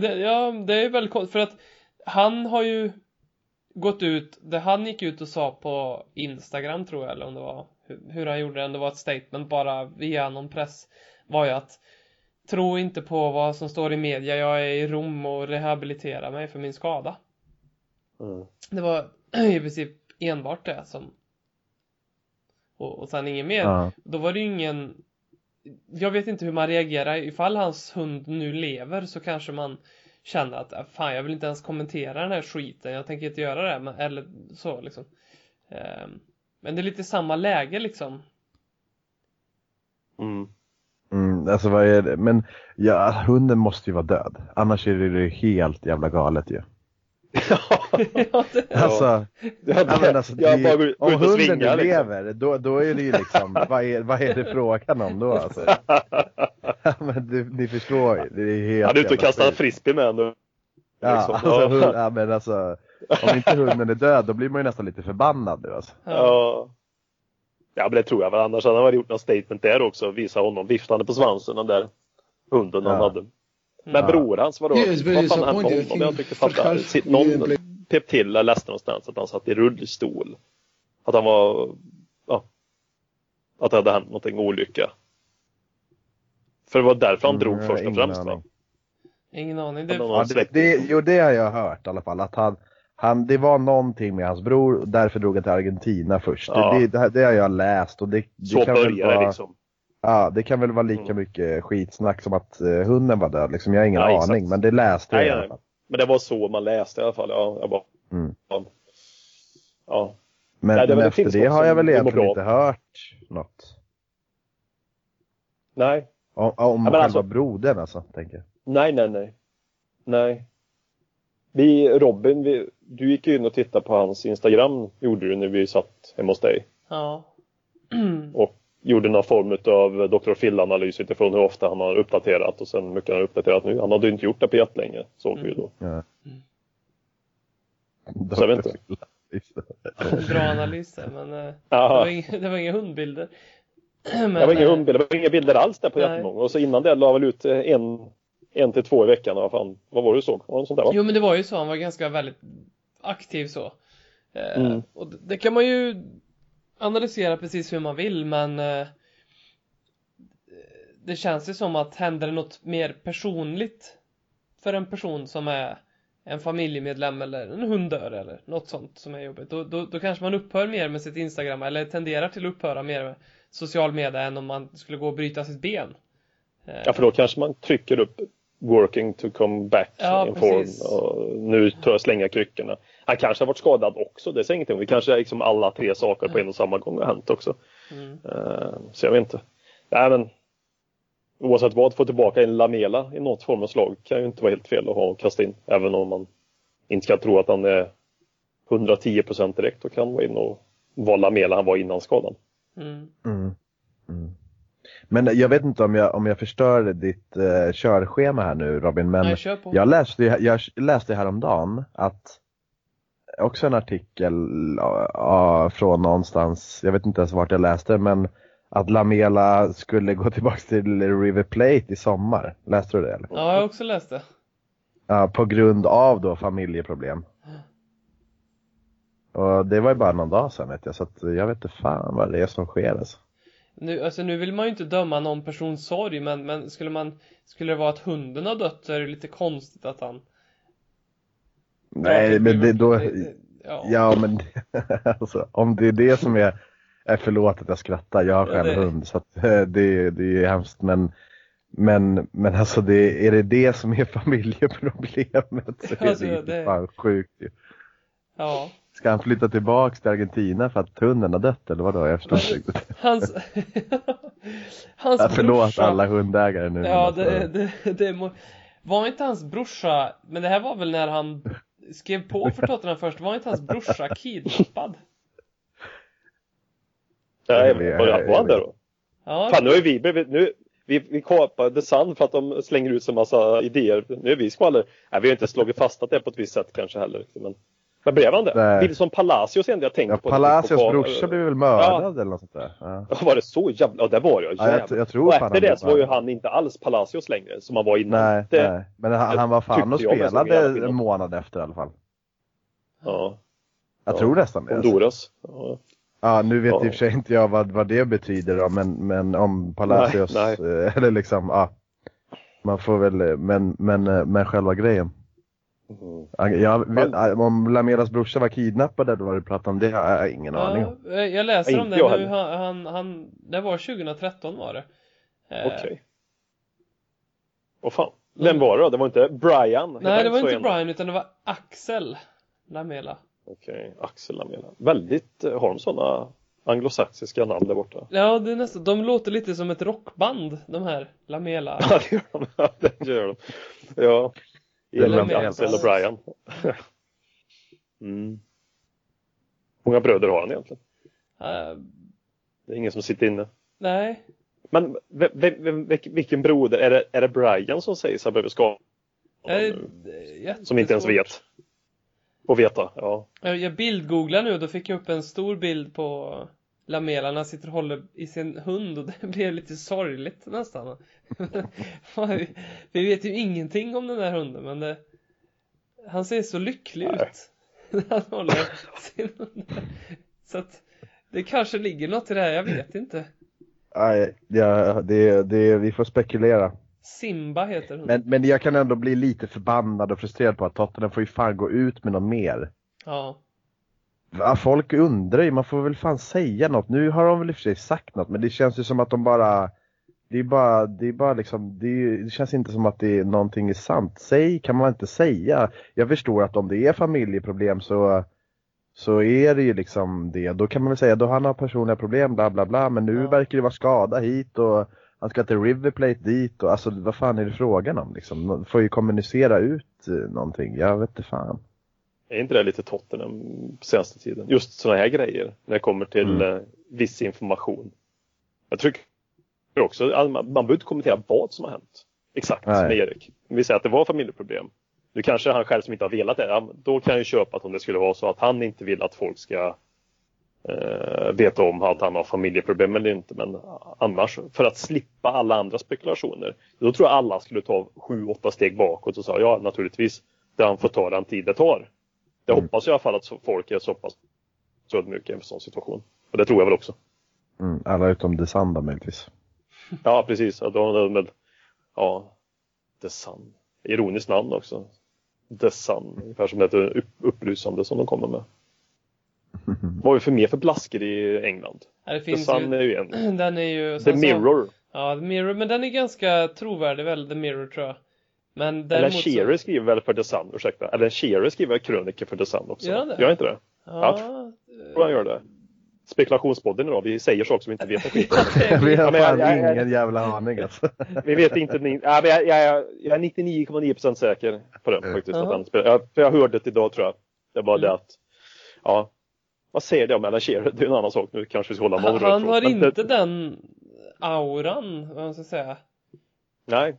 Det, ja, det är väldigt konstigt för att han har ju gått ut, det han gick ut och sa på Instagram tror jag, eller om det var hur, hur han gjorde det, om det var ett statement bara via någon press, var ju att tro inte på vad som står i media, jag är i Rom och rehabiliterar mig för min skada. Mm. Det var [CLEARS THROAT] i princip enbart det som och, och sen inget mer. Ja. Då var det ju ingen Jag vet inte hur man reagerar ifall hans hund nu lever så kanske man känner att äh, fan jag vill inte ens kommentera den här skiten jag tänker inte göra det men, eller så liksom Ehm, Men det är lite samma läge liksom Mm. Mm, alltså vad är det? Men ja, hunden måste ju vara död. Annars är det ju helt jävla galet ju. ja, [LAUGHS] det, Alltså, Ja, ja, men alltså jag det, bara om hunden svingar liksom. lever, då, då är det ju liksom, [LAUGHS] vad är, vad är det frågan om då alltså? [LAUGHS] Ja, men du, ni förstår ju, det är helt Han är ute och kastar frisbee med nu. Ja, liksom. alltså, Ja. hund, ja, men alltså, om inte hunden är död då blir man ju nästan lite förbannad nu alltså. ja. Ja. Ja men det tror jag väl. Annars hade han väl gjort något statement där också. Visa honom viftande på svansen den där hunden han Ja. hade. Men Ja. bror hans vadå? Vad fan hände honom? Jag tyckte for fatta. Khalf, Sitt- we Någon pep till, jag läste någonstans att han satt i rullstol. Att han var, ja. Att det hade hänt någonting olycka. För det var därför han Mm, drog först och främst va? Ingen aning det, Ja, det, det, jo, det har jag hört i alla fall. Att han, han, det var någonting med hans bror och därför drog han till Argentina först. Ja. Det, det, det har jag läst. Och det, det Så kan väl började det vara, liksom. Ja, det kan väl vara lika Mm. mycket skitsnack som att eh, hunden var död. Liksom. Jag har ingen Ja, exakt. aning, men det läste jag Nej, i alla nej. fall. Men det var så man läste i alla fall. Ja, jag bara, Mm. ja. Men, Nej, det men efter det har jag väl egentligen inte hört något. Nej, Om, om Ja, själva alltså- brodern alltså, tänker jag. nej, nej, nej. Nej. Vi, Robin, vi, du gick ju in och tittade på hans Instagram, gjorde du när vi satt hemma hos dig. Ja. [CLEARS THROAT] Och gjorde någon form av Dr. Phil-analys utifrån hur ofta han har uppdaterat och sen hur mycket han har uppdaterat nu. Han hade ju inte gjort det på jättelänge, såg vi ju då. Ja. Så jag vet inte. [LAUGHS] Bra analyser, men eh, det, Aha. var inga, det var inga hundbilder. [CLEARS THROAT] Men, Det var inga eh, hundbilder, det var inga bilder alls där på jättemånga. Och så innan det la väl ut eh, en, en till två i veckan. Vad, fan, vad var det du såg? Var det sånt där va? Jo men det var ju så, han var ganska väldigt aktiv så. Mm. Och det kan man ju analysera precis hur man vill men eh, det känns ju som att händer det något mer personligt för en person som är en familjemedlem eller en hund dör eller något sånt som är jobbigt. Då, då, då kanske man upphör mer med sitt Instagram eller tenderar till att upphöra mer med social media än om man skulle gå och bryta sitt ben. Eh, Ja, för då kanske man trycker upp working to come back Ja, in form. precis. Och nu tar jag slänga kryckorna. Han kanske har varit skadad också, det säger ingenting om. Det kanske är liksom alla tre saker på en och samma gång har hänt också. Mm. Eh, så jag vet inte. Nej, men oavsett vad, få tillbaka en Lamela i något form av slag kan ju inte vara helt fel att ha och kasta in. Även om man inte ska tro att han är 110% direkt och kan vara in och vara Lamela han var innan skadan. Mm. Mm. Mm. Men jag vet inte om jag, om jag förstör ditt eh, körschema här nu Robin, men Nej, jag läste, ju- jag läste häromdagen att också en artikel ja, från någonstans, jag vet inte ens vart jag läste, men att Lamela skulle gå tillbaka till River Plate i sommar. Läste du det? Eller? Ja, jag har också läst det. Ja, på grund av då familjeproblem. Och det var ju bara någon dag sedan vet jag, så att jag vet inte fan vad det är som sker alltså. Nu, alltså nu vill man ju inte döma någon persons sorg men, men skulle man Skulle det vara att hunden har dött så är det lite konstigt att han Nej, men det, då, ja. ja men [LAUGHS] alltså, om det är det som är, är förlåt att jag skrattar, jag har själv hund så att eh, det, det är hemskt men men, men alltså det, är det det som är [LAUGHS] familjeproblemet så är Alltså, det, det- fan sjukt ju. ja. Ska han flytta tillbaks till Argentina för att hunden har dött eller vadå? Jag förstår inte riktigt. [LAUGHS] Hans Hans Ja, förlåt brorsa alla hundägare nu. Ja alltså, det, det, det. Var inte hans brorsa Men det här var väl när han Skrev på för Tottenham först Var inte hans brorsa kidnappad? Nej, vet- var han det då? Ja, Fan, nu är vi blivit, nu, vi, vi kapar The Sun för att de slänger ut så massa idéer. Nu är vi skvaller. Nej, vi har inte slagit fast att det är på ett visst sätt kanske heller. Men, men blev han det? Nej. Wilson Palacios enda jag tänkte Ja, på. Palacios på- brorsa blev väl mördad eller något sånt där. Ja. Ja, Var det så jävla? Ja, det var det. Ja, Jävlar. jag, jag tror och efter det så var ju han inte alls Palacios längre som han var innan. Nej, det, nej. Men han, han var fan och jag som jävla spelade en månad efter i alla fall. Ja, Jag Ja. tror nästan det. Honduras. Ja. Ja, nu vet Ja. i och för sig inte jag vad, vad det betyder då, men, men om Palacios, Nej, eh, eller liksom, ja. Man får väl, eh, men, men, eh, men själva grejen. Mm. Jag vet, eh, om Lamelas brorsa var kidnappad eller vad du pratar om, det har jag ingen aning om. ja, jag läser Ja, om det nu han, han, han Det var 2013 var det Eh, Okej. Vad fan. Vem var det då? Det var inte Brian? Nej det var inte? Brian utan det var Axel Lamela Okej, Axel Lamela. Väldigt, eh, har de sådana anglosaxiska namn där borta? Ja det är nästan, de låter lite som ett rockband de här Lamela [LAUGHS] Ja, det gör de. Ja, det gör de. Ja. Axel och Brian. [LAUGHS] Mm. Många bröder har han egentligen? Eh, Det är ingen som sitter inne. Nej Men vilken broder? Är det, är det Brian som sägs ha blivit skadad? Nu? Som inte ens vet. Och veta, ja. Jag bildgooglar nu och då fick jag upp en stor bild på Lamela när han sitter och håller i sin hund och [LAUGHS] det blev lite sorgligt nästan. [LAUGHS] Vi vet ju ingenting om den där hunden men det, han ser så lycklig Nej. ut när [LAUGHS] han håller sin hund. Så att det kanske ligger något i det här, jag vet inte. Nej, ja, det, det, vi får spekulera. Simba heter hunden. Men, men jag kan ändå bli lite förbannad och frustrerad på att Tottenham får ju fan gå ut med något mer. Ja. Ja, folk undrar ju, man får väl fan säga något. Nu har de väl i och för sig sagt något, men det känns ju som att de bara Det är bara, det är bara liksom, det, är, det känns inte som att det är någonting är sant. Säg kan man inte säga. Jag förstår att om det är familjeproblem så, så är det ju liksom det. Då kan man väl säga, då han har personliga problem, bla bla bla. Men nu Ja. verkar det vara skada hit och han ska till River Plate dit och alltså vad fan är det frågan om liksom? Man får ju kommunicera ut eh, någonting. Jag vet inte fan. Är inte det lite Tottenham på senaste tiden? Just sådana här grejer när det kommer till Mm. eh, viss information. Jag tycker också man, man behöver inte kommentera vad som har hänt. Exakt som Nej. Erik. Vi säger att det var familjeproblem. Nu kanske han själv som inte har velat det. Då kan jag ju köpa att om det skulle vara så att han inte vill att folk ska eh, veta om att han har familjeproblem eller inte. Men annars, för att slippa alla andra spekulationer. Då tror jag alla skulle ta sju, åtta steg bakåt och säga ja naturligtvis. Det han får ta den tid det tar. Jag Mm. hoppas i alla fall att så- folk är så pass ödmjuka i en sån situation. Och det tror jag väl också. Mm, alla utom Desanda möjligtvis. Ja, precis. Ja, då, då, med, ja, The Sun. Ironiskt namn också. The Sun. Ungefär som det upp, upplysande som de kommer med. [LAUGHS] Vad har vi för mer för blaskor i England? Ja, det finns Sun ju, är ju en. [CLEARS THROAT] den är ju... The sen så- Mirror. Ja, The Mirror, men den är ganska trovärdig väl, The Mirror tror jag. Men Ellen däremot så... Shearer skriver väl för The Sun, ursäkta. Ellen Shearer skriver väl krönikor för The Sun också? Gör det? Gör inte det? Ja, Jag tror han gör det. Spekulationspodden idag, vi säger saker som vi inte vet. en skit om. [LAUGHS] Vi har Ja, fan jag- jag- ingen jävla aning alltså. [LAUGHS] Vi vet inte. Ni, ja, men jag, jag, jag är 99,9% säker på det faktiskt. Att Jaha. han spelar. Jag, för jag hörde det idag tror jag. Det var det Mm. att, ja. Vad säger det om Alan Shearer? Det är en annan sak. Nu kanske vi ska hålla någon han, han har det- inte den auran, vad man ska säga. Nej.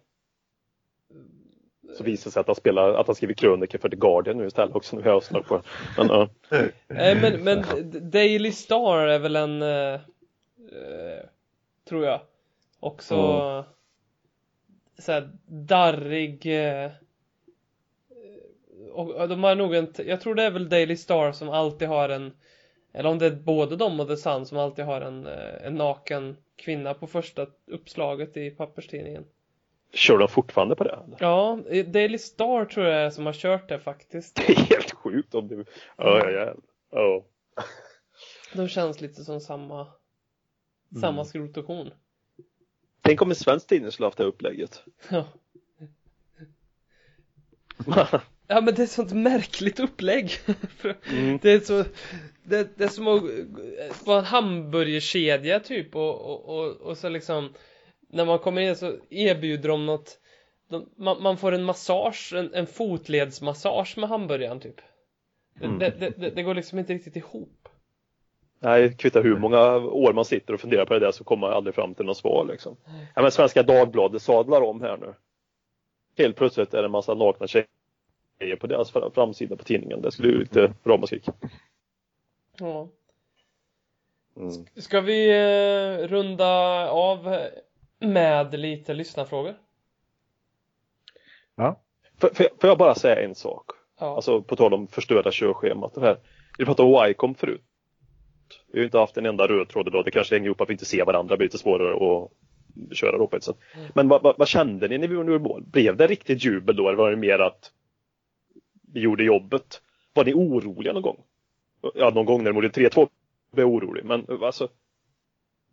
Så visar det sig att han spelar, att han skriver krönikor för The Guardian nu istället också. Nu har jag snart på. Men, ja. [LAUGHS] Eh, men, men Daily Star är väl en, eh, tror jag, också Mm. såhär darrig eh, och de har nog en, jag tror det är väl Daily Star som alltid har en eller om det är både de och The Sun som alltid har en, en naken kvinna på första uppslaget i papperstidningen. Kör de fortfarande på det? Ja, Daily Star tror jag är som har kört det faktiskt. Det är helt sjukt om du... Ja, ja, ja. De känns lite som samma, samma skrot och korn. Tänk om en svensk tidning skulle haft det här upplägget. Ja. Ja men det är ett sånt märkligt upplägg. Mm. Det är så det, det är som att vara en hamburgerkedja typ och, och, och, och så liksom när man kommer in så erbjuder de något de, man, man får en massage, en, en fotledsmassage med hamburgaren typ. Det, Mm. det, det, det, det går liksom inte riktigt ihop. Nej, kvittar hur många år man sitter och funderar på det där så kommer man aldrig fram till något svar liksom. Ja, men Svenska Dagbladet sadlar om här nu. Helt plötsligt är det en massa nakna tjejer på deras fram- framsida på tidningen. Det skulle ju lite ramaskrik. Ja. Mm. Ska vi eh, runda av med lite lyssnarfrågor? Ja. Får, får jag- får jag bara säga en sak? Ja. Alltså på tal om förstörda körschemat. Det här. Vi pratade om YCOM förut. Vi har ju inte haft en enda röd tråd idag. Det kanske hänger ihop att vi inte ser varandra. Det blir lite svårare att köra då på ett sätt. Men vad, vad, vad kände ni när vi gjorde mål? Blev det riktigt jubel då eller var det mer att vi gjorde jobbet? Var ni oroliga någon gång? Ja, någon gång när de gjorde 3-2 blev jag orolig. Men alltså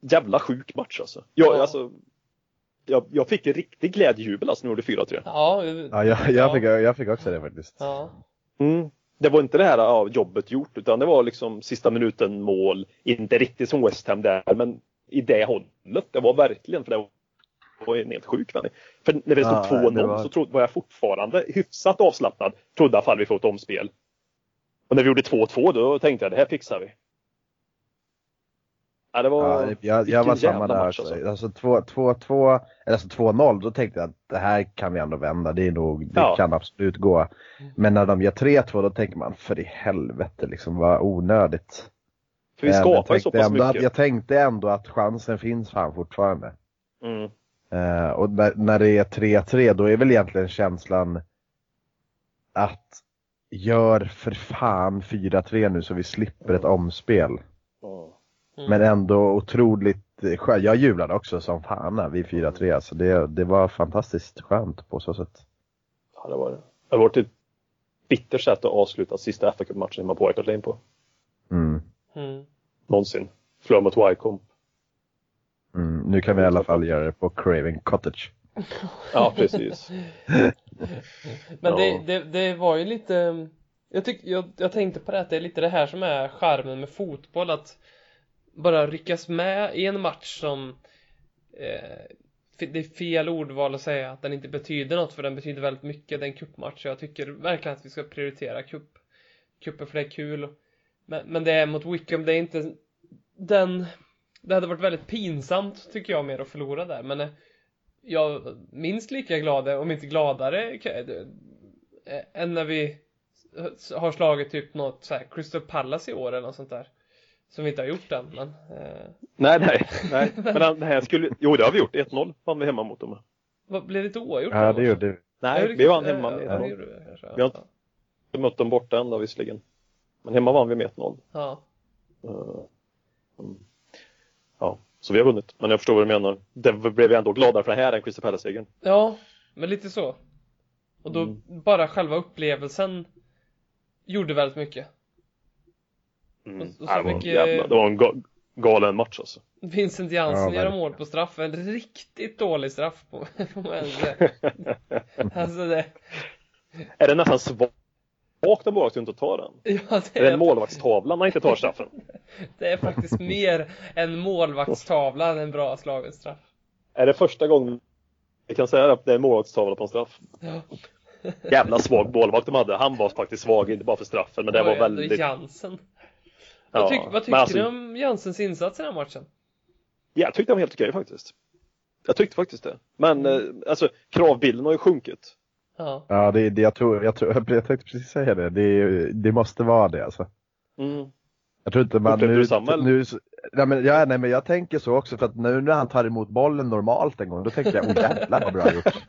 jävla sjuk match alltså. Jag, Ja. alltså jag, jag fick en riktig glädjejubel alltså när gjorde 4-3. Ja, Ja, jag, jag, fick, jag fick också det faktiskt. Ja. Mm. Det var inte det här ja, jobbet gjort utan det var liksom sista minuten mål. Inte riktigt som West Ham där men i det hållet. Det var verkligen för det var en helt sjuk vändning. För när det stod Ja, 2-0 det var- så trodde, var jag fortfarande hyfsat avslappnad. Trodde att vi får ett omspel. Och när vi gjorde 2-2 då tänkte jag det här fixar vi. Ja, det var... Ja, jag, jag var samma där. match, Alltså. alltså. Alltså 2-2, eller alltså 2-0, då tänkte jag att det här kan vi ändå vända. Det är nog, det Ja. kan absolut gå. Men när de gör 3-2 då tänker man, för i helvete liksom, vad onödigt. För vi Eh, skapar ju så pass ändå att, mycket. Jag tänkte ändå att chansen finns fan fortfarande. Mm. Eh, och när, när det är 3-3 då är väl egentligen känslan att gör för fan 4-3 nu så vi slipper ett omspel. Ja. Mm. Men ändå otroligt skönt. Jag jublade också som fan när vi 4-3. Alltså det, det var fantastiskt skönt på så sätt. Ja, det var det. Det har varit ett bittert sätt att avsluta sista fa matchen hemma på White Lane på. Mm. Mm. Någonsin. Förlora mot Wycombe. Mm, nu kan vi i alla fall göra det på Craven Cottage. Ja, precis. [LAUGHS] Men Ja. det, det, det var ju lite jag, tyck, jag, jag tänkte på det att det är lite det här som är charmen med fotboll att bara ryckas med i en match som eh, det är fel ordval att säga att den inte betyder något för den betyder väldigt mycket, det är en cupmatch och jag tycker verkligen att vi ska prioritera cup, cupen för det är kul. Men, men det är mot Wickham, det är inte den det hade varit väldigt pinsamt tycker jag mer att förlora där. Men eh, jag minst lika glad, om inte gladare eh, än när vi har slagit typ något så här Crystal Palace i år eller något sånt där som vi inte har gjort än men eh, Nej, nej, nej. [LAUGHS] Men den här skulle, jo det har vi gjort. 1-0 vann vi hemma mot dem. vad blev det ett oavgjort Ja, då? det gjorde vi. Nej, det vi vann hemma ja, med ja, det 1-0. gjorde vi har ja. Vi mött dem borta ändå visserligen. Men hemma vann vi med 1-0. ja. Eh, mm. Ja, så vi har vunnit. Men jag förstår vad du menar. Det blev jag ändå gladare för det här än Crystal Palace-segern. ja, men lite så och då Mm. bara själva upplevelsen gjorde väldigt mycket Mm. Och- och så Ja, det, var jävla, det var en ga- galen match alltså. Vincent Ja, Jansen gör verkligen. mål på straff, en riktigt dålig straff på, [LAUGHS] säga. [LAUGHS] Alltså det, är det nästan svagt av målvakten att inte ta den? [LAUGHS] ja det Är det är, en målvaktstavla när inte tar straffen? det är faktiskt mer en målvaktstavla än en bra slagen straff. Är det första gången vi kan säga att det är en målvaktstavla på en straff? Ja, Jävla svag målvakt de hade. Han var faktiskt svag, inte bara för straffen, men det var väldigt... Jansen. Ja, Vad, tyck, vad tycker men alltså- ni om Jansens insats i den här matchen? Jag tyckte det var helt okej faktiskt. Jag tyckte faktiskt det. Men eh, alltså kravbilden har ju sjunkit. Ja, Ja, det, det, jag, tror, jag, tror, [LAUGHS] jag tänkte precis säga det. Det, det måste vara det alltså. Mm. Jag tror inte man Upplevde nu, du samma, nu nej, men, ja, nej men jag tänker så också för att nu när han tar emot bollen normalt en gång då tänker jag oh jävlar vad bra gjort. [LAUGHS]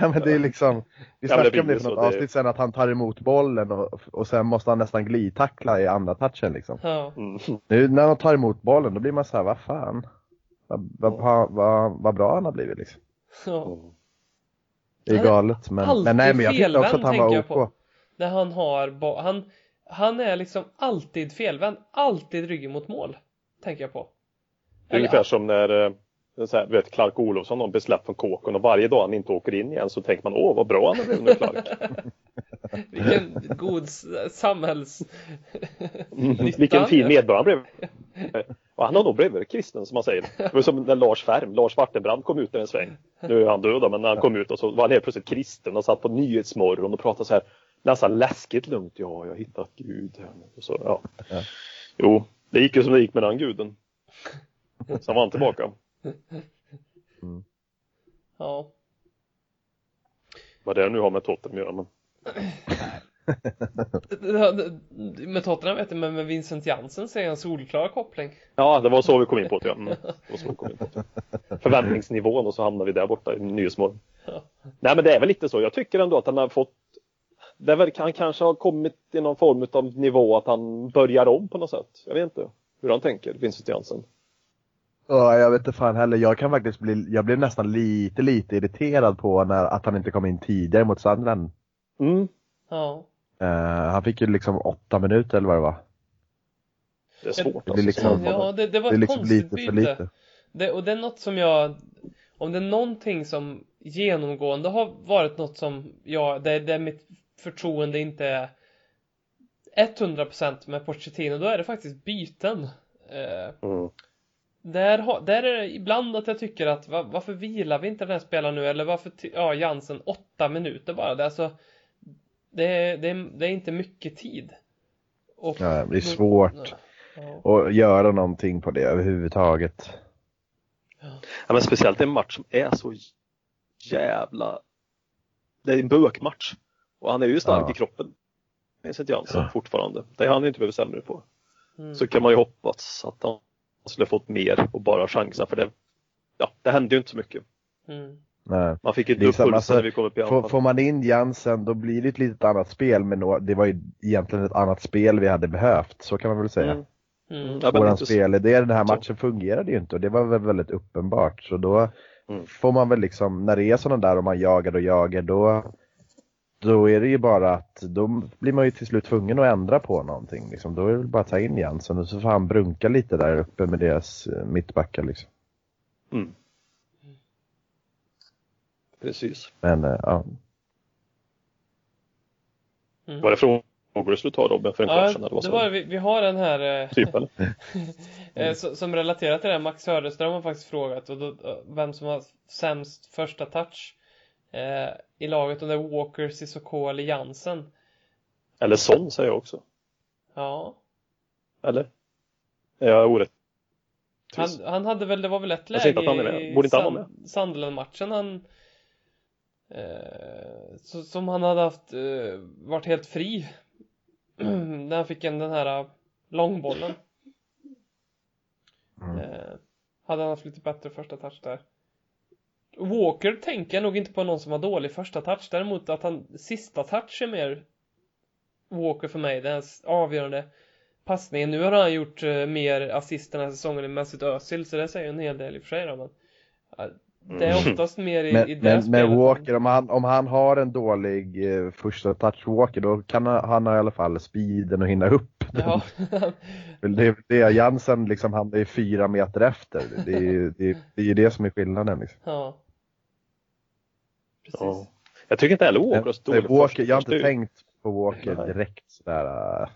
ja, men det är liksom, vi Ja, snackade blir om det för så, något avsnitt sen att han tar emot bollen och, och sen måste han nästan glidtackla i andra touchen liksom. ja, Mm. Nu när han tar emot bollen då blir man så här, vad fan. Vad, vad, vad, vad, bra han har blivit liksom. ja. Det är galet men, men nej men jag tyckte också att han var OK. Där han har, han, han är liksom alltid felvänd, alltid ryggen mot mål. Tänker jag på. Det är ungefär som när eh, så här, vet, Clark Olofsson har besläppt från kåken och varje dag han inte åker in igen så tänker man åh vad bra han har blivit nu Clark. [LAUGHS] Vilken god samhälls... Mm. Vilken fin medborgare han blev. Och han har nog blivit kristen som man säger. Det var som när Lars Färm, Lars Wartenbrand kom ut där en sväng. Nu är han död men när han kom ut och så var han helt plötsligt kristen och satt på Nyhetsmorgon och pratade så här nästan läskigt lugnt. Ja, jag har hittat Gud. här nu. Och så, ja. Ja. Jo, det gick ju som det gick med den guden. Sen var han tillbaka. Ja. Vad det nu har med Tottenham att göra. Men... [LAUGHS] Med Tottenham vet jag, men med Vincent Jansen ser jag en solklar koppling. Ja, det var så vi kom in på det. Ja. Mm. Det var så vi kom in på det. Förväntningsnivån och så hamnar vi där borta i Nyhetsmorgon. Ja. Nej men det är väl lite så. Jag tycker ändå att han har fått det är väl, han kanske har kommit i någon form av nivå att han börjar om på något sätt. Jag vet inte hur han tänker, Vincent Jansen. Ja, jag vet inte fan heller. Jag kan faktiskt bli, jag blev nästan lite, lite irriterad på när, att han inte kom in tidigare mot Sunderland. Mm. Ja. Eh, han fick ju liksom åtta minuter eller vad det var. Det är svårt Det alltså. liksom- Ja, det, det var Det är liksom konstigt lite byte. för lite. Det, och det är något som jag Om det är någonting som genomgående har varit något som jag, det, det är mitt förtroende inte är 100% med Pochettino, då är det faktiskt byten. Eh, Mm. där, där är det ibland att jag tycker att va, varför vilar vi inte den här spelaren nu eller varför, ja Jansen åtta minuter bara. Det är alltså det, är- det, är- det är inte mycket tid. Och, Ja, det är svårt Ja. att göra någonting på det överhuvudtaget. Ja, men speciellt en match som är så jävla... Det är en bökmatch. Och han är ju stark Ja. i kroppen. Vincent Jansen fortfarande. Det är han inte behöver sämre på. Mm. Så kan man ju hoppas att han skulle fått mer och bara chansa för det. Ja, det hände ju inte så mycket. Mm. Nej. Man fick ju Det är inte upp samma pulsen sak. när vi kom upp i Får, får man in Jansen då blir det ett litet annat spel men det var ju egentligen ett annat spel vi hade behövt, så kan man väl säga. Mm. Mm. Ja, Våran spelidé den här så. matchen fungerade ju inte och det var väl väldigt uppenbart. Så då Mm. får man väl liksom, när det är sådana där och man jagar och jagar då då är det ju bara att då blir man ju till slut tvungen att ändra på någonting. Liksom. Då är det bara att ta in Jensen och så får han brunka lite där uppe med deras eh, mittbackar. Liksom. Mm. Precis. Men eh, ja. Mm. Var det frågor du skulle ta Robin för en kvart Ja, sedan? Eller vad det var, vi, vi har en här eh, [LAUGHS] Typ eller? [LAUGHS] eh, som, relaterar till det. Max Söderström har faktiskt frågat och då, vem som har sämst första touch eh, i laget. Om det är Walker, Cissoko eller Jansen. Eller Son säger jag också. Ja, Eller? Är jag orätt? han, han hade väl, det var väl ett läge inte att han är med. i Borde inte han vara Sand- Sunderland-matchen han eh, så, som han hade haft eh, varit helt fri [CLEARS THROAT] när han fick en den här eh, långbollen. Mm. Eh, hade han haft lite bättre första touch där. Walker tänker jag nog inte på någon som har dålig första touch. Däremot att han sista touch är mer Walker för mig. Den här avgörande passningen. Nu har han gjort eh, mer assist den här säsongen än Mesut Özil. Så det säger en hel del i och för sig då, men Det är oftast mer i, i Men, det men, spelet. men Walker, om han, om han har en dålig eh, första touch Walker, då kan han, han ha i alla fall speeden och hinna upp. Ja, [LAUGHS] Det är det, Jansen liksom, han är fyra meter efter. Det är ju det, det, är ju det som är skillnaden. Liksom. ja. Precis. Ja. Jag tycker inte heller Walker har Walker, första jag har inte touch. tänkt på Walker Nej. direkt sådär. äh.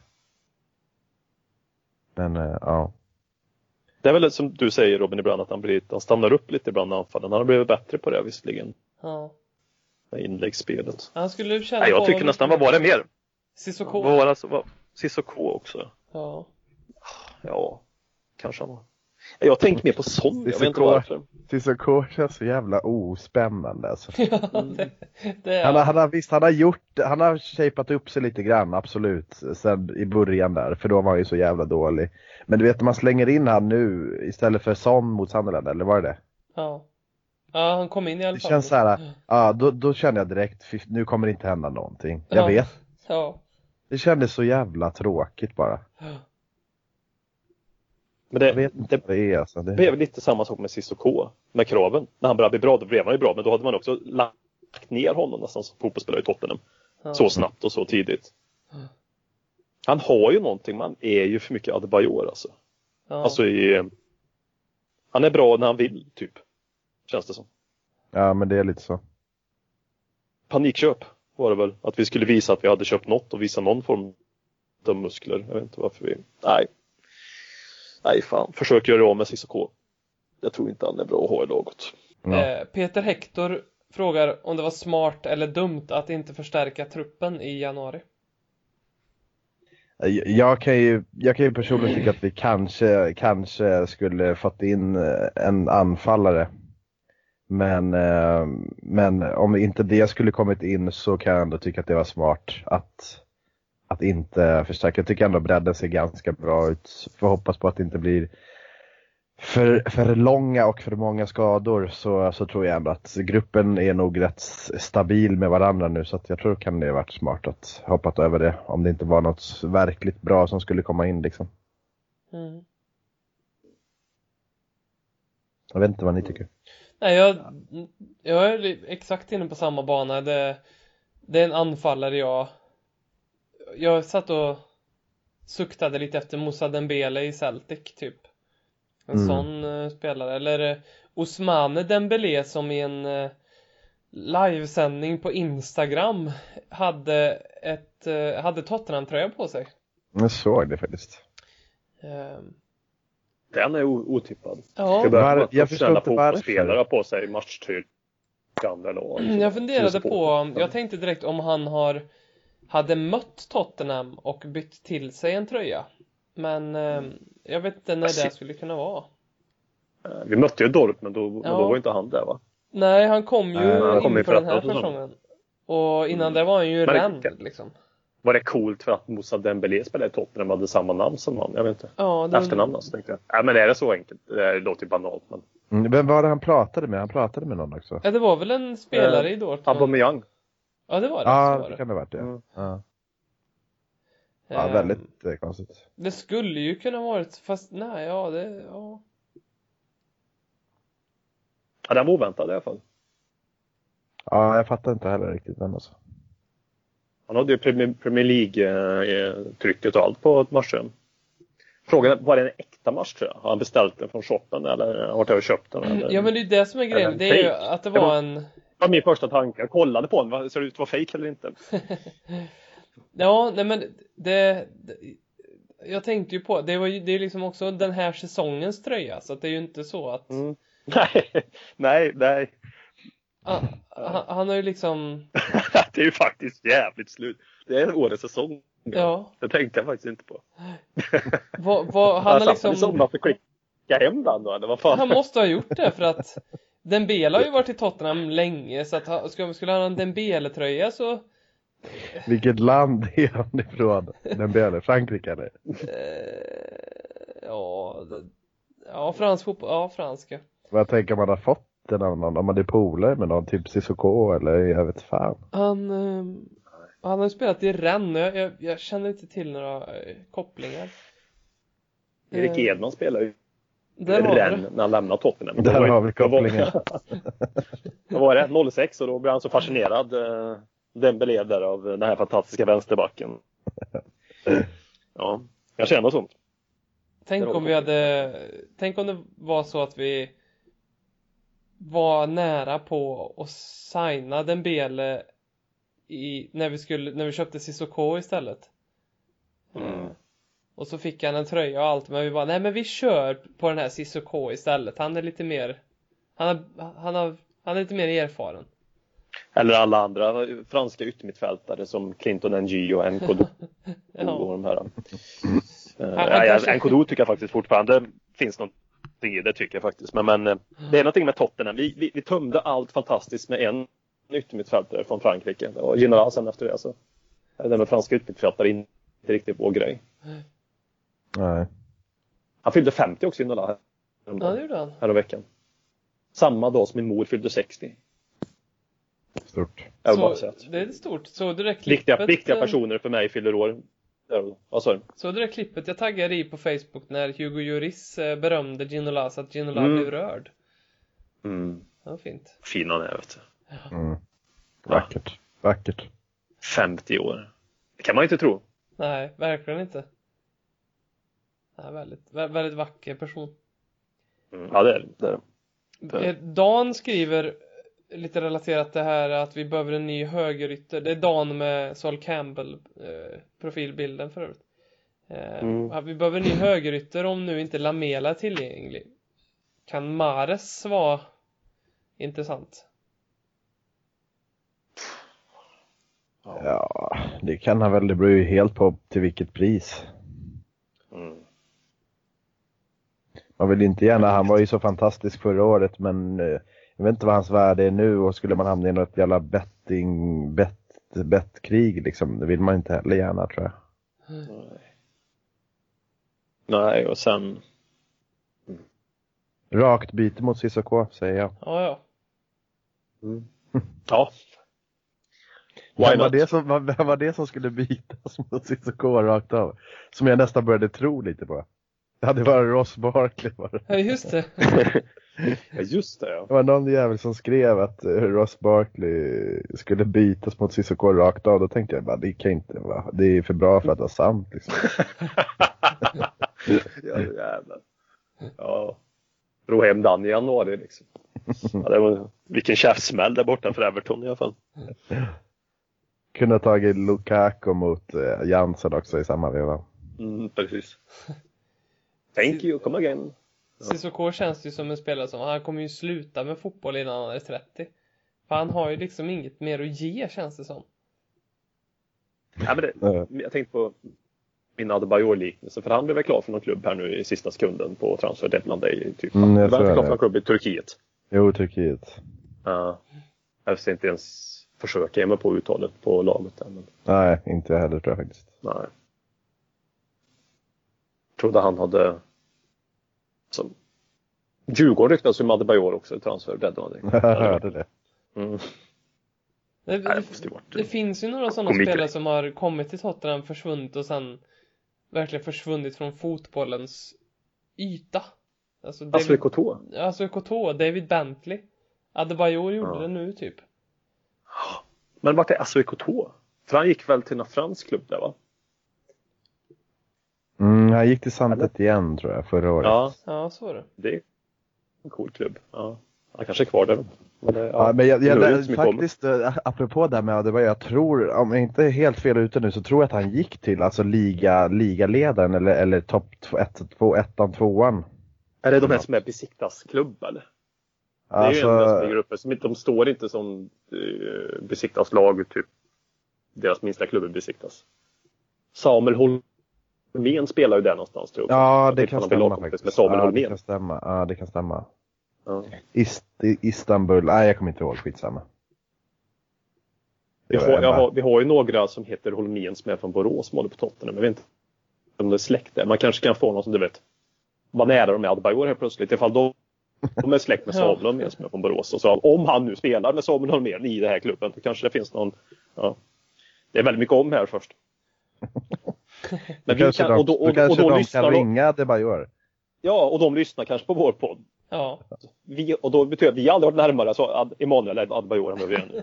Men äh, ja. Det är väl som du säger Robin ibland att han, blir, han stannar upp lite ibland i anfallen. Han har blivit bättre på det visserligen. Ja. Inläggsspelet. Han skulle tjäna Nej, jag tycker nästan, vad var det mer? Sissoko. Vad var det? Vad- Cissoko också? Ja. Ja, kanske han var. Jag tänkt mer på Son, jag vet inte varför. Cissoko känns så jävla ospännande. Alltså. [LAUGHS] ja det, det är Han, har, han har visst, han har gjort, han har shapat upp sig lite grann, absolut. Sen i början där, för då var han ju så jävla dålig. Men du vet, om man slänger in han nu istället för Son mot Sunderland, eller var det det? Ja. Ja, han kom in i alla Det fall. känns så här, ja då, då känner jag direkt, nu kommer det inte hända någonting. Jag Ja. vet. Ja. Det kändes så jävla tråkigt bara. Men Jag det, vet inte det vad det är alltså. blev Det, väl lite samma sak med Cissoko. Med kraven. När han började bli bra, då blev han ju bra. Men då hade man också lagt ner honom nästan som fotbollsspelare i Tottenham. Ja. Så snabbt och så tidigt. Han har ju någonting, man är ju för mycket Adebayor alltså. Ja. Alltså i... Han är bra när han vill, typ. Känns det som. ja men det är lite så. Panikköp var det väl. Att vi skulle visa att vi hade köpt något och visa någon form av muskler. Jag vet inte varför vi... Nej. Nej fan, försök göra av med Cissoko. Jag tror inte han är bra att ha i laget. Ja. Eh, Peter Hector frågar om det var smart eller dumt att inte förstärka truppen i januari. Jag kan, ju, jag kan ju personligen tycka att vi kanske, kanske skulle fått in eh, en anfallare. Men, eh, men om inte det skulle kommit in så kan jag ändå tycka att det var smart att, att inte förstärka. Jag tycker ändå bredden ser ganska bra ut. Får hoppas på att det inte blir för, för långa och för många skador så, så tror jag ändå att gruppen är nog rätt stabil med varandra nu så att jag tror kan det ha varit smart att hoppat över det om det inte var något verkligt bra som skulle komma in liksom. Mm. Jag vet inte vad ni tycker. Nej, jag, jag är exakt inne på samma bana. Det, det är en anfallare jag... Jag satt och suktade lite efter Moussa Dembele i Celtic, typ. En Mm. sån eh, spelare. Eller uh, Ousmane Dembele som i en uh, livesändning på Instagram hade ett, eh, hade Tottenham-tröja på sig. Jag såg det faktiskt. Ehm, Den är otippad. ja. Var- jag förstår inte varför. har på sig lag. Mm, Jag funderade på, jag tänkte direkt om han har hade mött Tottenham och bytt till sig en tröja. Men eh, jag vet inte när Alltså- det skulle kunna vara. Eh, Vi mötte ju Dortmund men då, men Ja. då var inte han där va? Nej, han kom ju Nej, han kom in ju för för den här säsongen. Och innan Mm. det var han ju ränd liksom. Var det coolt för att Moussa Dembélé spelade i Tottenham och hade samma namn som han? Jag vet inte. Ja, det, Efternamn alltså, tänkte jag. Nej men är det så enkelt? Det låter ju banalt men. Mm, Vem var det han pratade med? Han pratade med någon också. ja, det var väl en spelare i Dortmund? Aubameyang. Ja, det var det. Ja, var det kan det ha varit det. Mm. Ja, ja Ehm, väldigt eh, konstigt. Det skulle ju kunna varit, fast nej, ja, det, ja. Ja den var oväntad i alla fall. Ja, jag fattar inte heller riktigt den alltså. Han hade ju Premier, League-trycket och allt på matchen. Frågan är, var det en äkta matchtröja? Har han beställt den från shoppen eller har han köpt den? Eller? Ja men det är det som är grejen. Det är ju att det var en var min första tanke. Jag kollade på den. Ser det ut att vara fake eller inte? [LAUGHS] Ja, nej men det, det Jag tänkte ju på, det var ju, det är liksom också den här säsongens tröja så att det är ju inte så att Mm. [LAUGHS] Nej, nej, nej. han, han, han har ju liksom [LAUGHS] det är ju faktiskt jävligt slut. Det är årets säsong. Ja, Det tänkte jag faktiskt inte på. vad, vad, han har liksom somras och klicka hem den då, eller vad fan? Han måste ha gjort det för att Dembele har ju varit i Tottenham länge så att ha- skulle han ha en Dembele-tröja så Vilket land är han ifrån? Den björnen, Frankrike eller? eh, Ja, ja fransk fotboll, ja franska Vad tänker man har fått den av någon? Om man är polare med någon, typ Cissoko eller jag vet fan. Han, eh, han har ju spelat i Rennes, jag, jag, jag känner inte till några eh, kopplingar Erik Eh, Edman spelar ju Det. när han lämnar Tottenham. Där har vi kopplingen. [LAUGHS] Vad var det? 06 och då blev han så fascinerad eh, Dembélé där av den här fantastiska vänsterbacken. Ja, jag känner sånt. Tänk om vi hade, tänk om det var så att vi var nära på att signa Dembele i, när vi skulle, när vi köpte Sissoko istället. Mm. Eh, Och så fick han en tröja och allt, men vi bara, nej men vi kör på den här Sissoko istället. Han är lite mer, han har, han har, han är lite mer erfaren. Eller alla andra franska yttermittfältare som Clinton NG och Nkodu [LAUGHS] Ja. och de här. Eh, kanske- Nkodu tycker jag faktiskt fortfarande finns någonting i det tycker jag faktiskt. Men, men eh, det är någonting med Tottenham. Vi, vi, vi tömde allt fantastiskt med en yttermittfältare från Frankrike. Det var General sen efter det. Så. Det där med franska yttermittfältare inte riktigt vår grej. Nej. Han fyllde 50 också i Nola Ja, det gjorde han. häromveckan. Samma dag som min mor fyllde 60. Stort. Jag vill bara Så, säga att det är stort. Så direkt klippet. viktiga, viktiga eh, personer för mig fyller år. Vad sa du? Så det där klippet jag taggade i på Facebook när Hugo Lloris eh, berömde Ginola så att Ginola Mm. blev rörd. Mm. Det var fint. Fin han är vet du. Mm. Vackert. Vackert. 50 år. Det kan man ju inte tro. Nej, verkligen inte. Nej, väldigt, vä- väldigt vacker person. Mm. Ja det är det. är det. Eh, Dan skriver lite relaterat det här att vi behöver en ny högerytter. Det är Dan med Sol Campbell eh, profilbilden för övrigt. Eh, Mm. Vi behöver en ny högerytter om nu inte Lamela är tillgänglig. Kan Mares vara intressant? Ja, det kan han väl. Det beror ju helt på till vilket pris. Mm. Man vill inte gärna, han var ju så fantastisk förra året men eh, jag vet inte vad hans värde är nu och skulle man hamna i något jävla betting, bet, bettkrig liksom, det vill man inte heller gärna tror jag. Nej. Nej och sen. Rakt byte mot Cissoko säger jag. Ja, ja. Mm. Ja. Vem Why var, not? det som, vem var det som skulle bytas mot Cissoko rakt av? Som jag nästan började tro lite på. Det hade varit Ross Barkley var det. Ja, just det. [LAUGHS] ja just det ja. Det var någon jävel som skrev att eh, Ross Barkley skulle bytas mot Cissoko rakt av. Då tänkte jag bara, det kan inte vara, det är för bra för att vara sant liksom. [LAUGHS] ja jävlar. Ja. Ro hem den i januari liksom. Ja, det var, vilken käftsmäll där borta för Everton i alla fall. Kunde ha tagit Lukaku mot eh, Jansen också i samma veva. Mm, precis. Thank you, come again. Cissoko känns ju som en spelare som, han kommer ju sluta med fotboll innan han är 30. För han har ju liksom inget mer att ge känns det som. Ja, men det, jag tänkte på min Adebayor-liknelse, för han blev väl klar för någon klubb här nu i sista sekunden på transfer deadline day. Typ. Mm, jag han blev klar det. för någon klubb i Turkiet. Jo, Turkiet. Uh, jag ska inte ens försöka ge mig på uttalet på laget där, men Nej, inte jag heller tror jag faktiskt. nej. Trodde han hade så, Djurgården ryktas ju med Adebayor också i transfer deadline. [LAUGHS] Jag hörde det. Mm. Det, det det, finns ju några sådana spelare som har kommit till Tottenham, försvunnit och sen verkligen försvunnit från fotbollens yta. Alltså David, Couture. alltså KT, David Bentley. Adebayor gjorde Ja. det nu typ. Men vart är Asui Couture? För han gick väl till någon fransk klubb där va? Mm, han gick till Santet igen tror jag förra året. Ja, Ja, så var det. det är en cool klubb. Ja. Han kanske är kvar där. Men, det- Ja, men jag, jag, så mycket om. faktiskt, eh, apropå det här med Adebayor, jag tror, om jag inte är helt fel ute nu, så tror jag att han gick till alltså liga, ligaledaren eller, eller topp 1, 2, 1, 2 Är det de här som är Besiktas klubb eller? Det är ju en Alltså, som ligger uppe. Som inte, de står inte som uh, Besiktas lag, typ deras minsta klubb är Besiktas. Samuel Holmén spelar ju där någonstans tror jag. ja, Jag det vet kan stämma faktiskt. Med Samuel ja, det Holmén. kan stämma. Ja, det kan stämma. Ja. Ist, Istanbul, nej jag kommer inte ihåg, skitsamma. Vi, Det har, jag har, vi har ju några som heter Holmén som är från Borås som håller på Tottenham. Jag vet inte om det är släkt där. Man kanske kan få någon som du vet var nära de är Adebayor helt plötsligt. Ifall de, de är släkt med. [LAUGHS] Samuel Holmén som är från Borås. Och så, om han nu spelar med Samuel Holmén i den här klubben då kanske det finns någon. Ja. Det är väldigt mycket om här först. [LAUGHS] Men vi kanske kan, de, och då, och, och då de lyssnar kan de, ringa Adebayor. Ja, och de lyssnar kanske på vår podd. Ja. Vi, och då betyder vi har aldrig varit närmare så Ad, Emanuel eller Adebayor än vad vi är nu.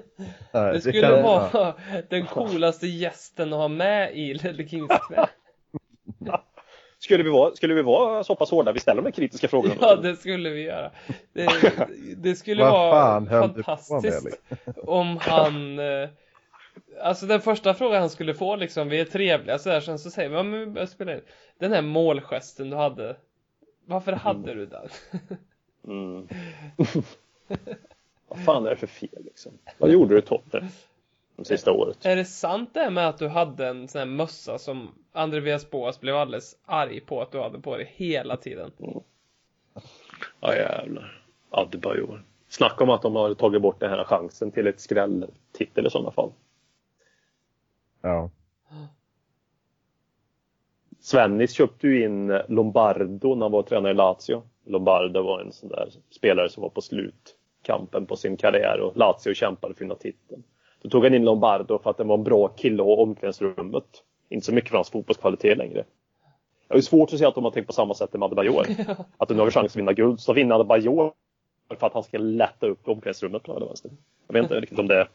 Ja, Det skulle kan- vara den coolaste gästen att ha med i Ledley Kings knä. [LAUGHS] Skulle vi vara, skulle vi vara så pass hårda vi ställer de kritiska frågorna? Ja, det skulle vi göra. Det, [LAUGHS] det skulle vara fantastiskt om han... eh, Alltså den första frågan han skulle få liksom, vi är trevliga sådär, sen så säger vi, ja men vi börjar spela in. Den här målgesten du hade, varför hade du den? Mm. [LAUGHS] Vad fan är det för fel liksom? Vad gjorde du toppen? De sista året? Är det sant det här med att du hade en sån här mössa som Andreas Boas blev alldeles arg på att du hade på dig hela tiden? Ja jävlar. Adebayor. Snacka om att de har tagit bort den här chansen till ett skrälltitel i sådana fall. Ja. Svennis köpte ju in Lombardo när han var tränare i Lazio. Lombardo var en sån där spelare som var på slutkampen på sin karriär och Lazio kämpade för att vinna titeln. Då tog han in Lombardo för att det var en bra kille i omklädningsrummet. Inte så mycket för hans fotbollskvalitet längre. Har ju svårt att se att de har tänkt på samma sätt med Adebayor. [LAUGHS] Att nu har vi chans att vinna guld, så vinner Adebayor för att han ska lätta upp omklädningsrummet på och vänster. Jag vet inte riktigt om det är...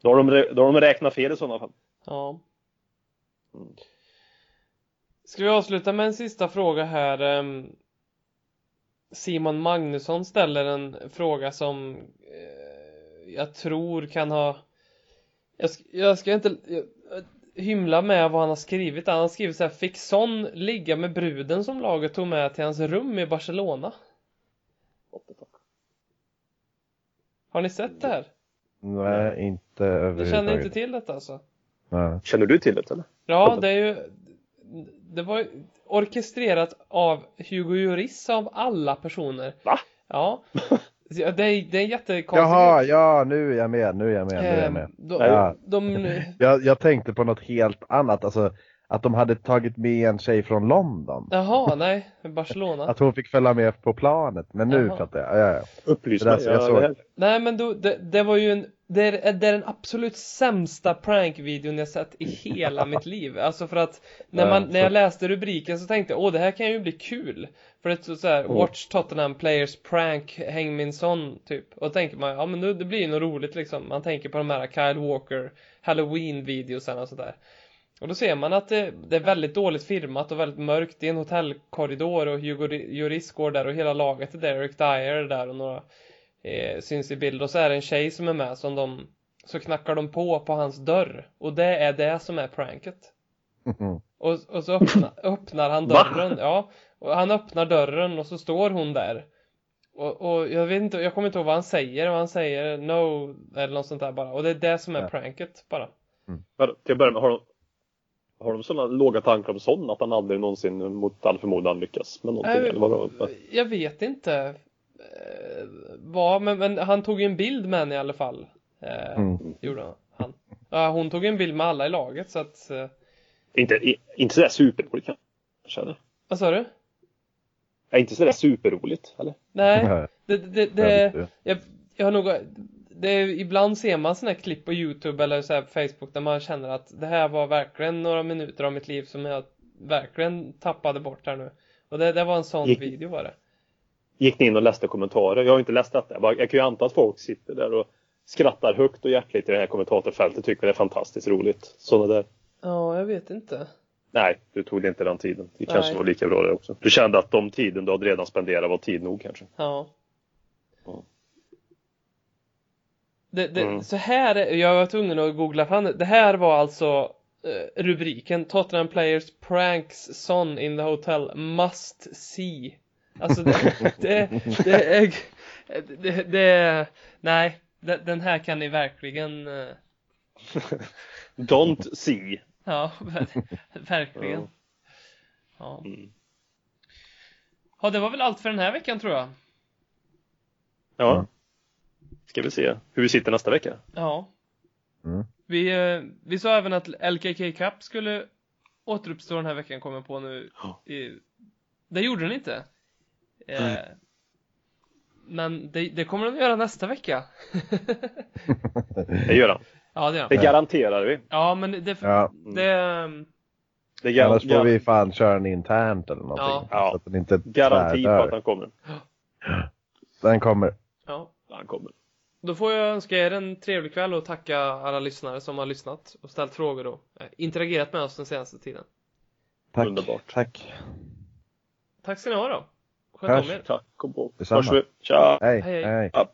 Då har de, då har de räknat fel i sådana fall. Ja. Ska vi avsluta med en sista fråga här? Ehm, Simon Magnusson ställer en fråga som eh, jag tror kan ha jag ska, jag ska inte jag, hymla med vad han har skrivit. Han har skrivit så här, fick Son ligga med bruden som laget tog med till hans rum i Barcelona? Har ni sett det här? Nej, inte Du känner överhuvudtaget. inte till detta alltså? Nej. Känner du till det eller? Ja, det är ju Det var ju orkestrerat av Hugo Lloris av alla personer Va? Ja [LAUGHS] Det är, det är en jättekonstig Jaha, ja nu är jag med, nu är jag med, nu är jag Ehm, med. de, Ja. de, [LAUGHS] Jag, jag tänkte på något helt annat, alltså att de hade tagit med en tjej från London. Jaha, nej, Barcelona [LAUGHS] Att hon fick följa med på planet, men nu Jaha. fattar jag. Ja, ja. Upplys Det där mig. jag Ja, såg. det Nej men då, det, det var ju en det är, det är den absolut sämsta prankvideon jag sett i hela mitt liv. Alltså för att när, Ja, man, så- när jag läste rubriken så tänkte jag åh det här kan ju bli kul. För det är så här, Mm. Watch Tottenham Players Prank Hang Min Son typ. Och då tänker man, ja men nu, det blir ju något roligt liksom. Man tänker på de här Kyle Walker Halloween-videosarna och sådär. Och då ser man att det, det är väldigt dåligt filmat och väldigt mörkt. Det är en hotellkorridor och Hugo Lloris går där och hela laget är där. Eric Dyer är där och några eh, syns i bild. Och så är det en tjej som är med som de så knackar de på på hans dörr. Och det är det som är pranket. Och, och så öppna, öppnar han Va? dörren. Ja, och han öppnar dörren och så står hon där. Och, och jag vet inte, jag kommer inte ihåg vad han säger. Vad han säger, no, eller något sånt där bara. Och det är det som är Ja. pranket bara. Men Till att börja med, har de, har de sådana låga tankar om sån att han aldrig någonsin mot all förmodan lyckas med någonting? Nej, eller vadå? Jag vet inte eh, vad, men, men han tog ju en bild med henne i alla fall. Eh, Mm. Gjorde han. han. Ja, hon tog en bild med alla i laget så att, eh, Inte, inte sådär superroligt kanske? Eller? vad sa du? Ja, inte sådär superroligt, eller? Nej, det, det, Jag det, inte. jag, jag har nog, det, är- ibland ser man sådana här klipp på Youtube eller så på Facebook där man känner att det här var verkligen några minuter av mitt liv som jag verkligen tappade bort här nu. Och det, det var en sån Gick- video var det. Gick ni in och läste kommentarer? Jag har inte läst detta. Jag, bara, jag kan ju anta att folk sitter där och skrattar högt och hjärtligt i det här kommentatorfältet tycker det är fantastiskt roligt. Sådana där. Ja, jag vet inte. Nej, du tog det inte den tiden. Det kanske Nej. var lika bra det också. Du kände att de tiden du hade redan spenderat var tid nog kanske. Ja. Ja. Det, det, Mm. Så här, är- jag var tvungen att googla fram det. Det här var alltså eh, rubriken Tottenham players pranks son in the hotel must see. Alltså det, [LAUGHS] det, det, är, det, det, nej, det, den här kan ni verkligen, eh, [LAUGHS] Don't see. ja, ver- verkligen. Ja. Ja. Mm. ja, det var väl allt för den här veckan tror jag. Ja. Ska vi se hur vi sitter nästa vecka. Ja. Mm. Vi, eh, vi sa även att LKK Cup skulle återuppstå den här veckan, kommer på nu. Ja. I, det gjorde den inte. Eh, men det, det kommer den att göra nästa vecka. Det gör han. ja, det gör Det den. garanterar vi. Ja, men det, Ja. det, ehm, Det gar- Annars får gar- vi fan köra den internt eller någonting. Ja. Så att den inte Garanti på att han kommer. Den kommer. ja. Han kommer. Då får jag önska er en trevlig kväll och tacka alla lyssnare som har lyssnat och ställt frågor och eh, interagerat med oss den senaste tiden. Tack. Underbart. Tack. Tack ska ni ha då. Sköt om er. Tack och bra. Detsamma. Hörs vi. Tja! Hej. Hej, hej. hej.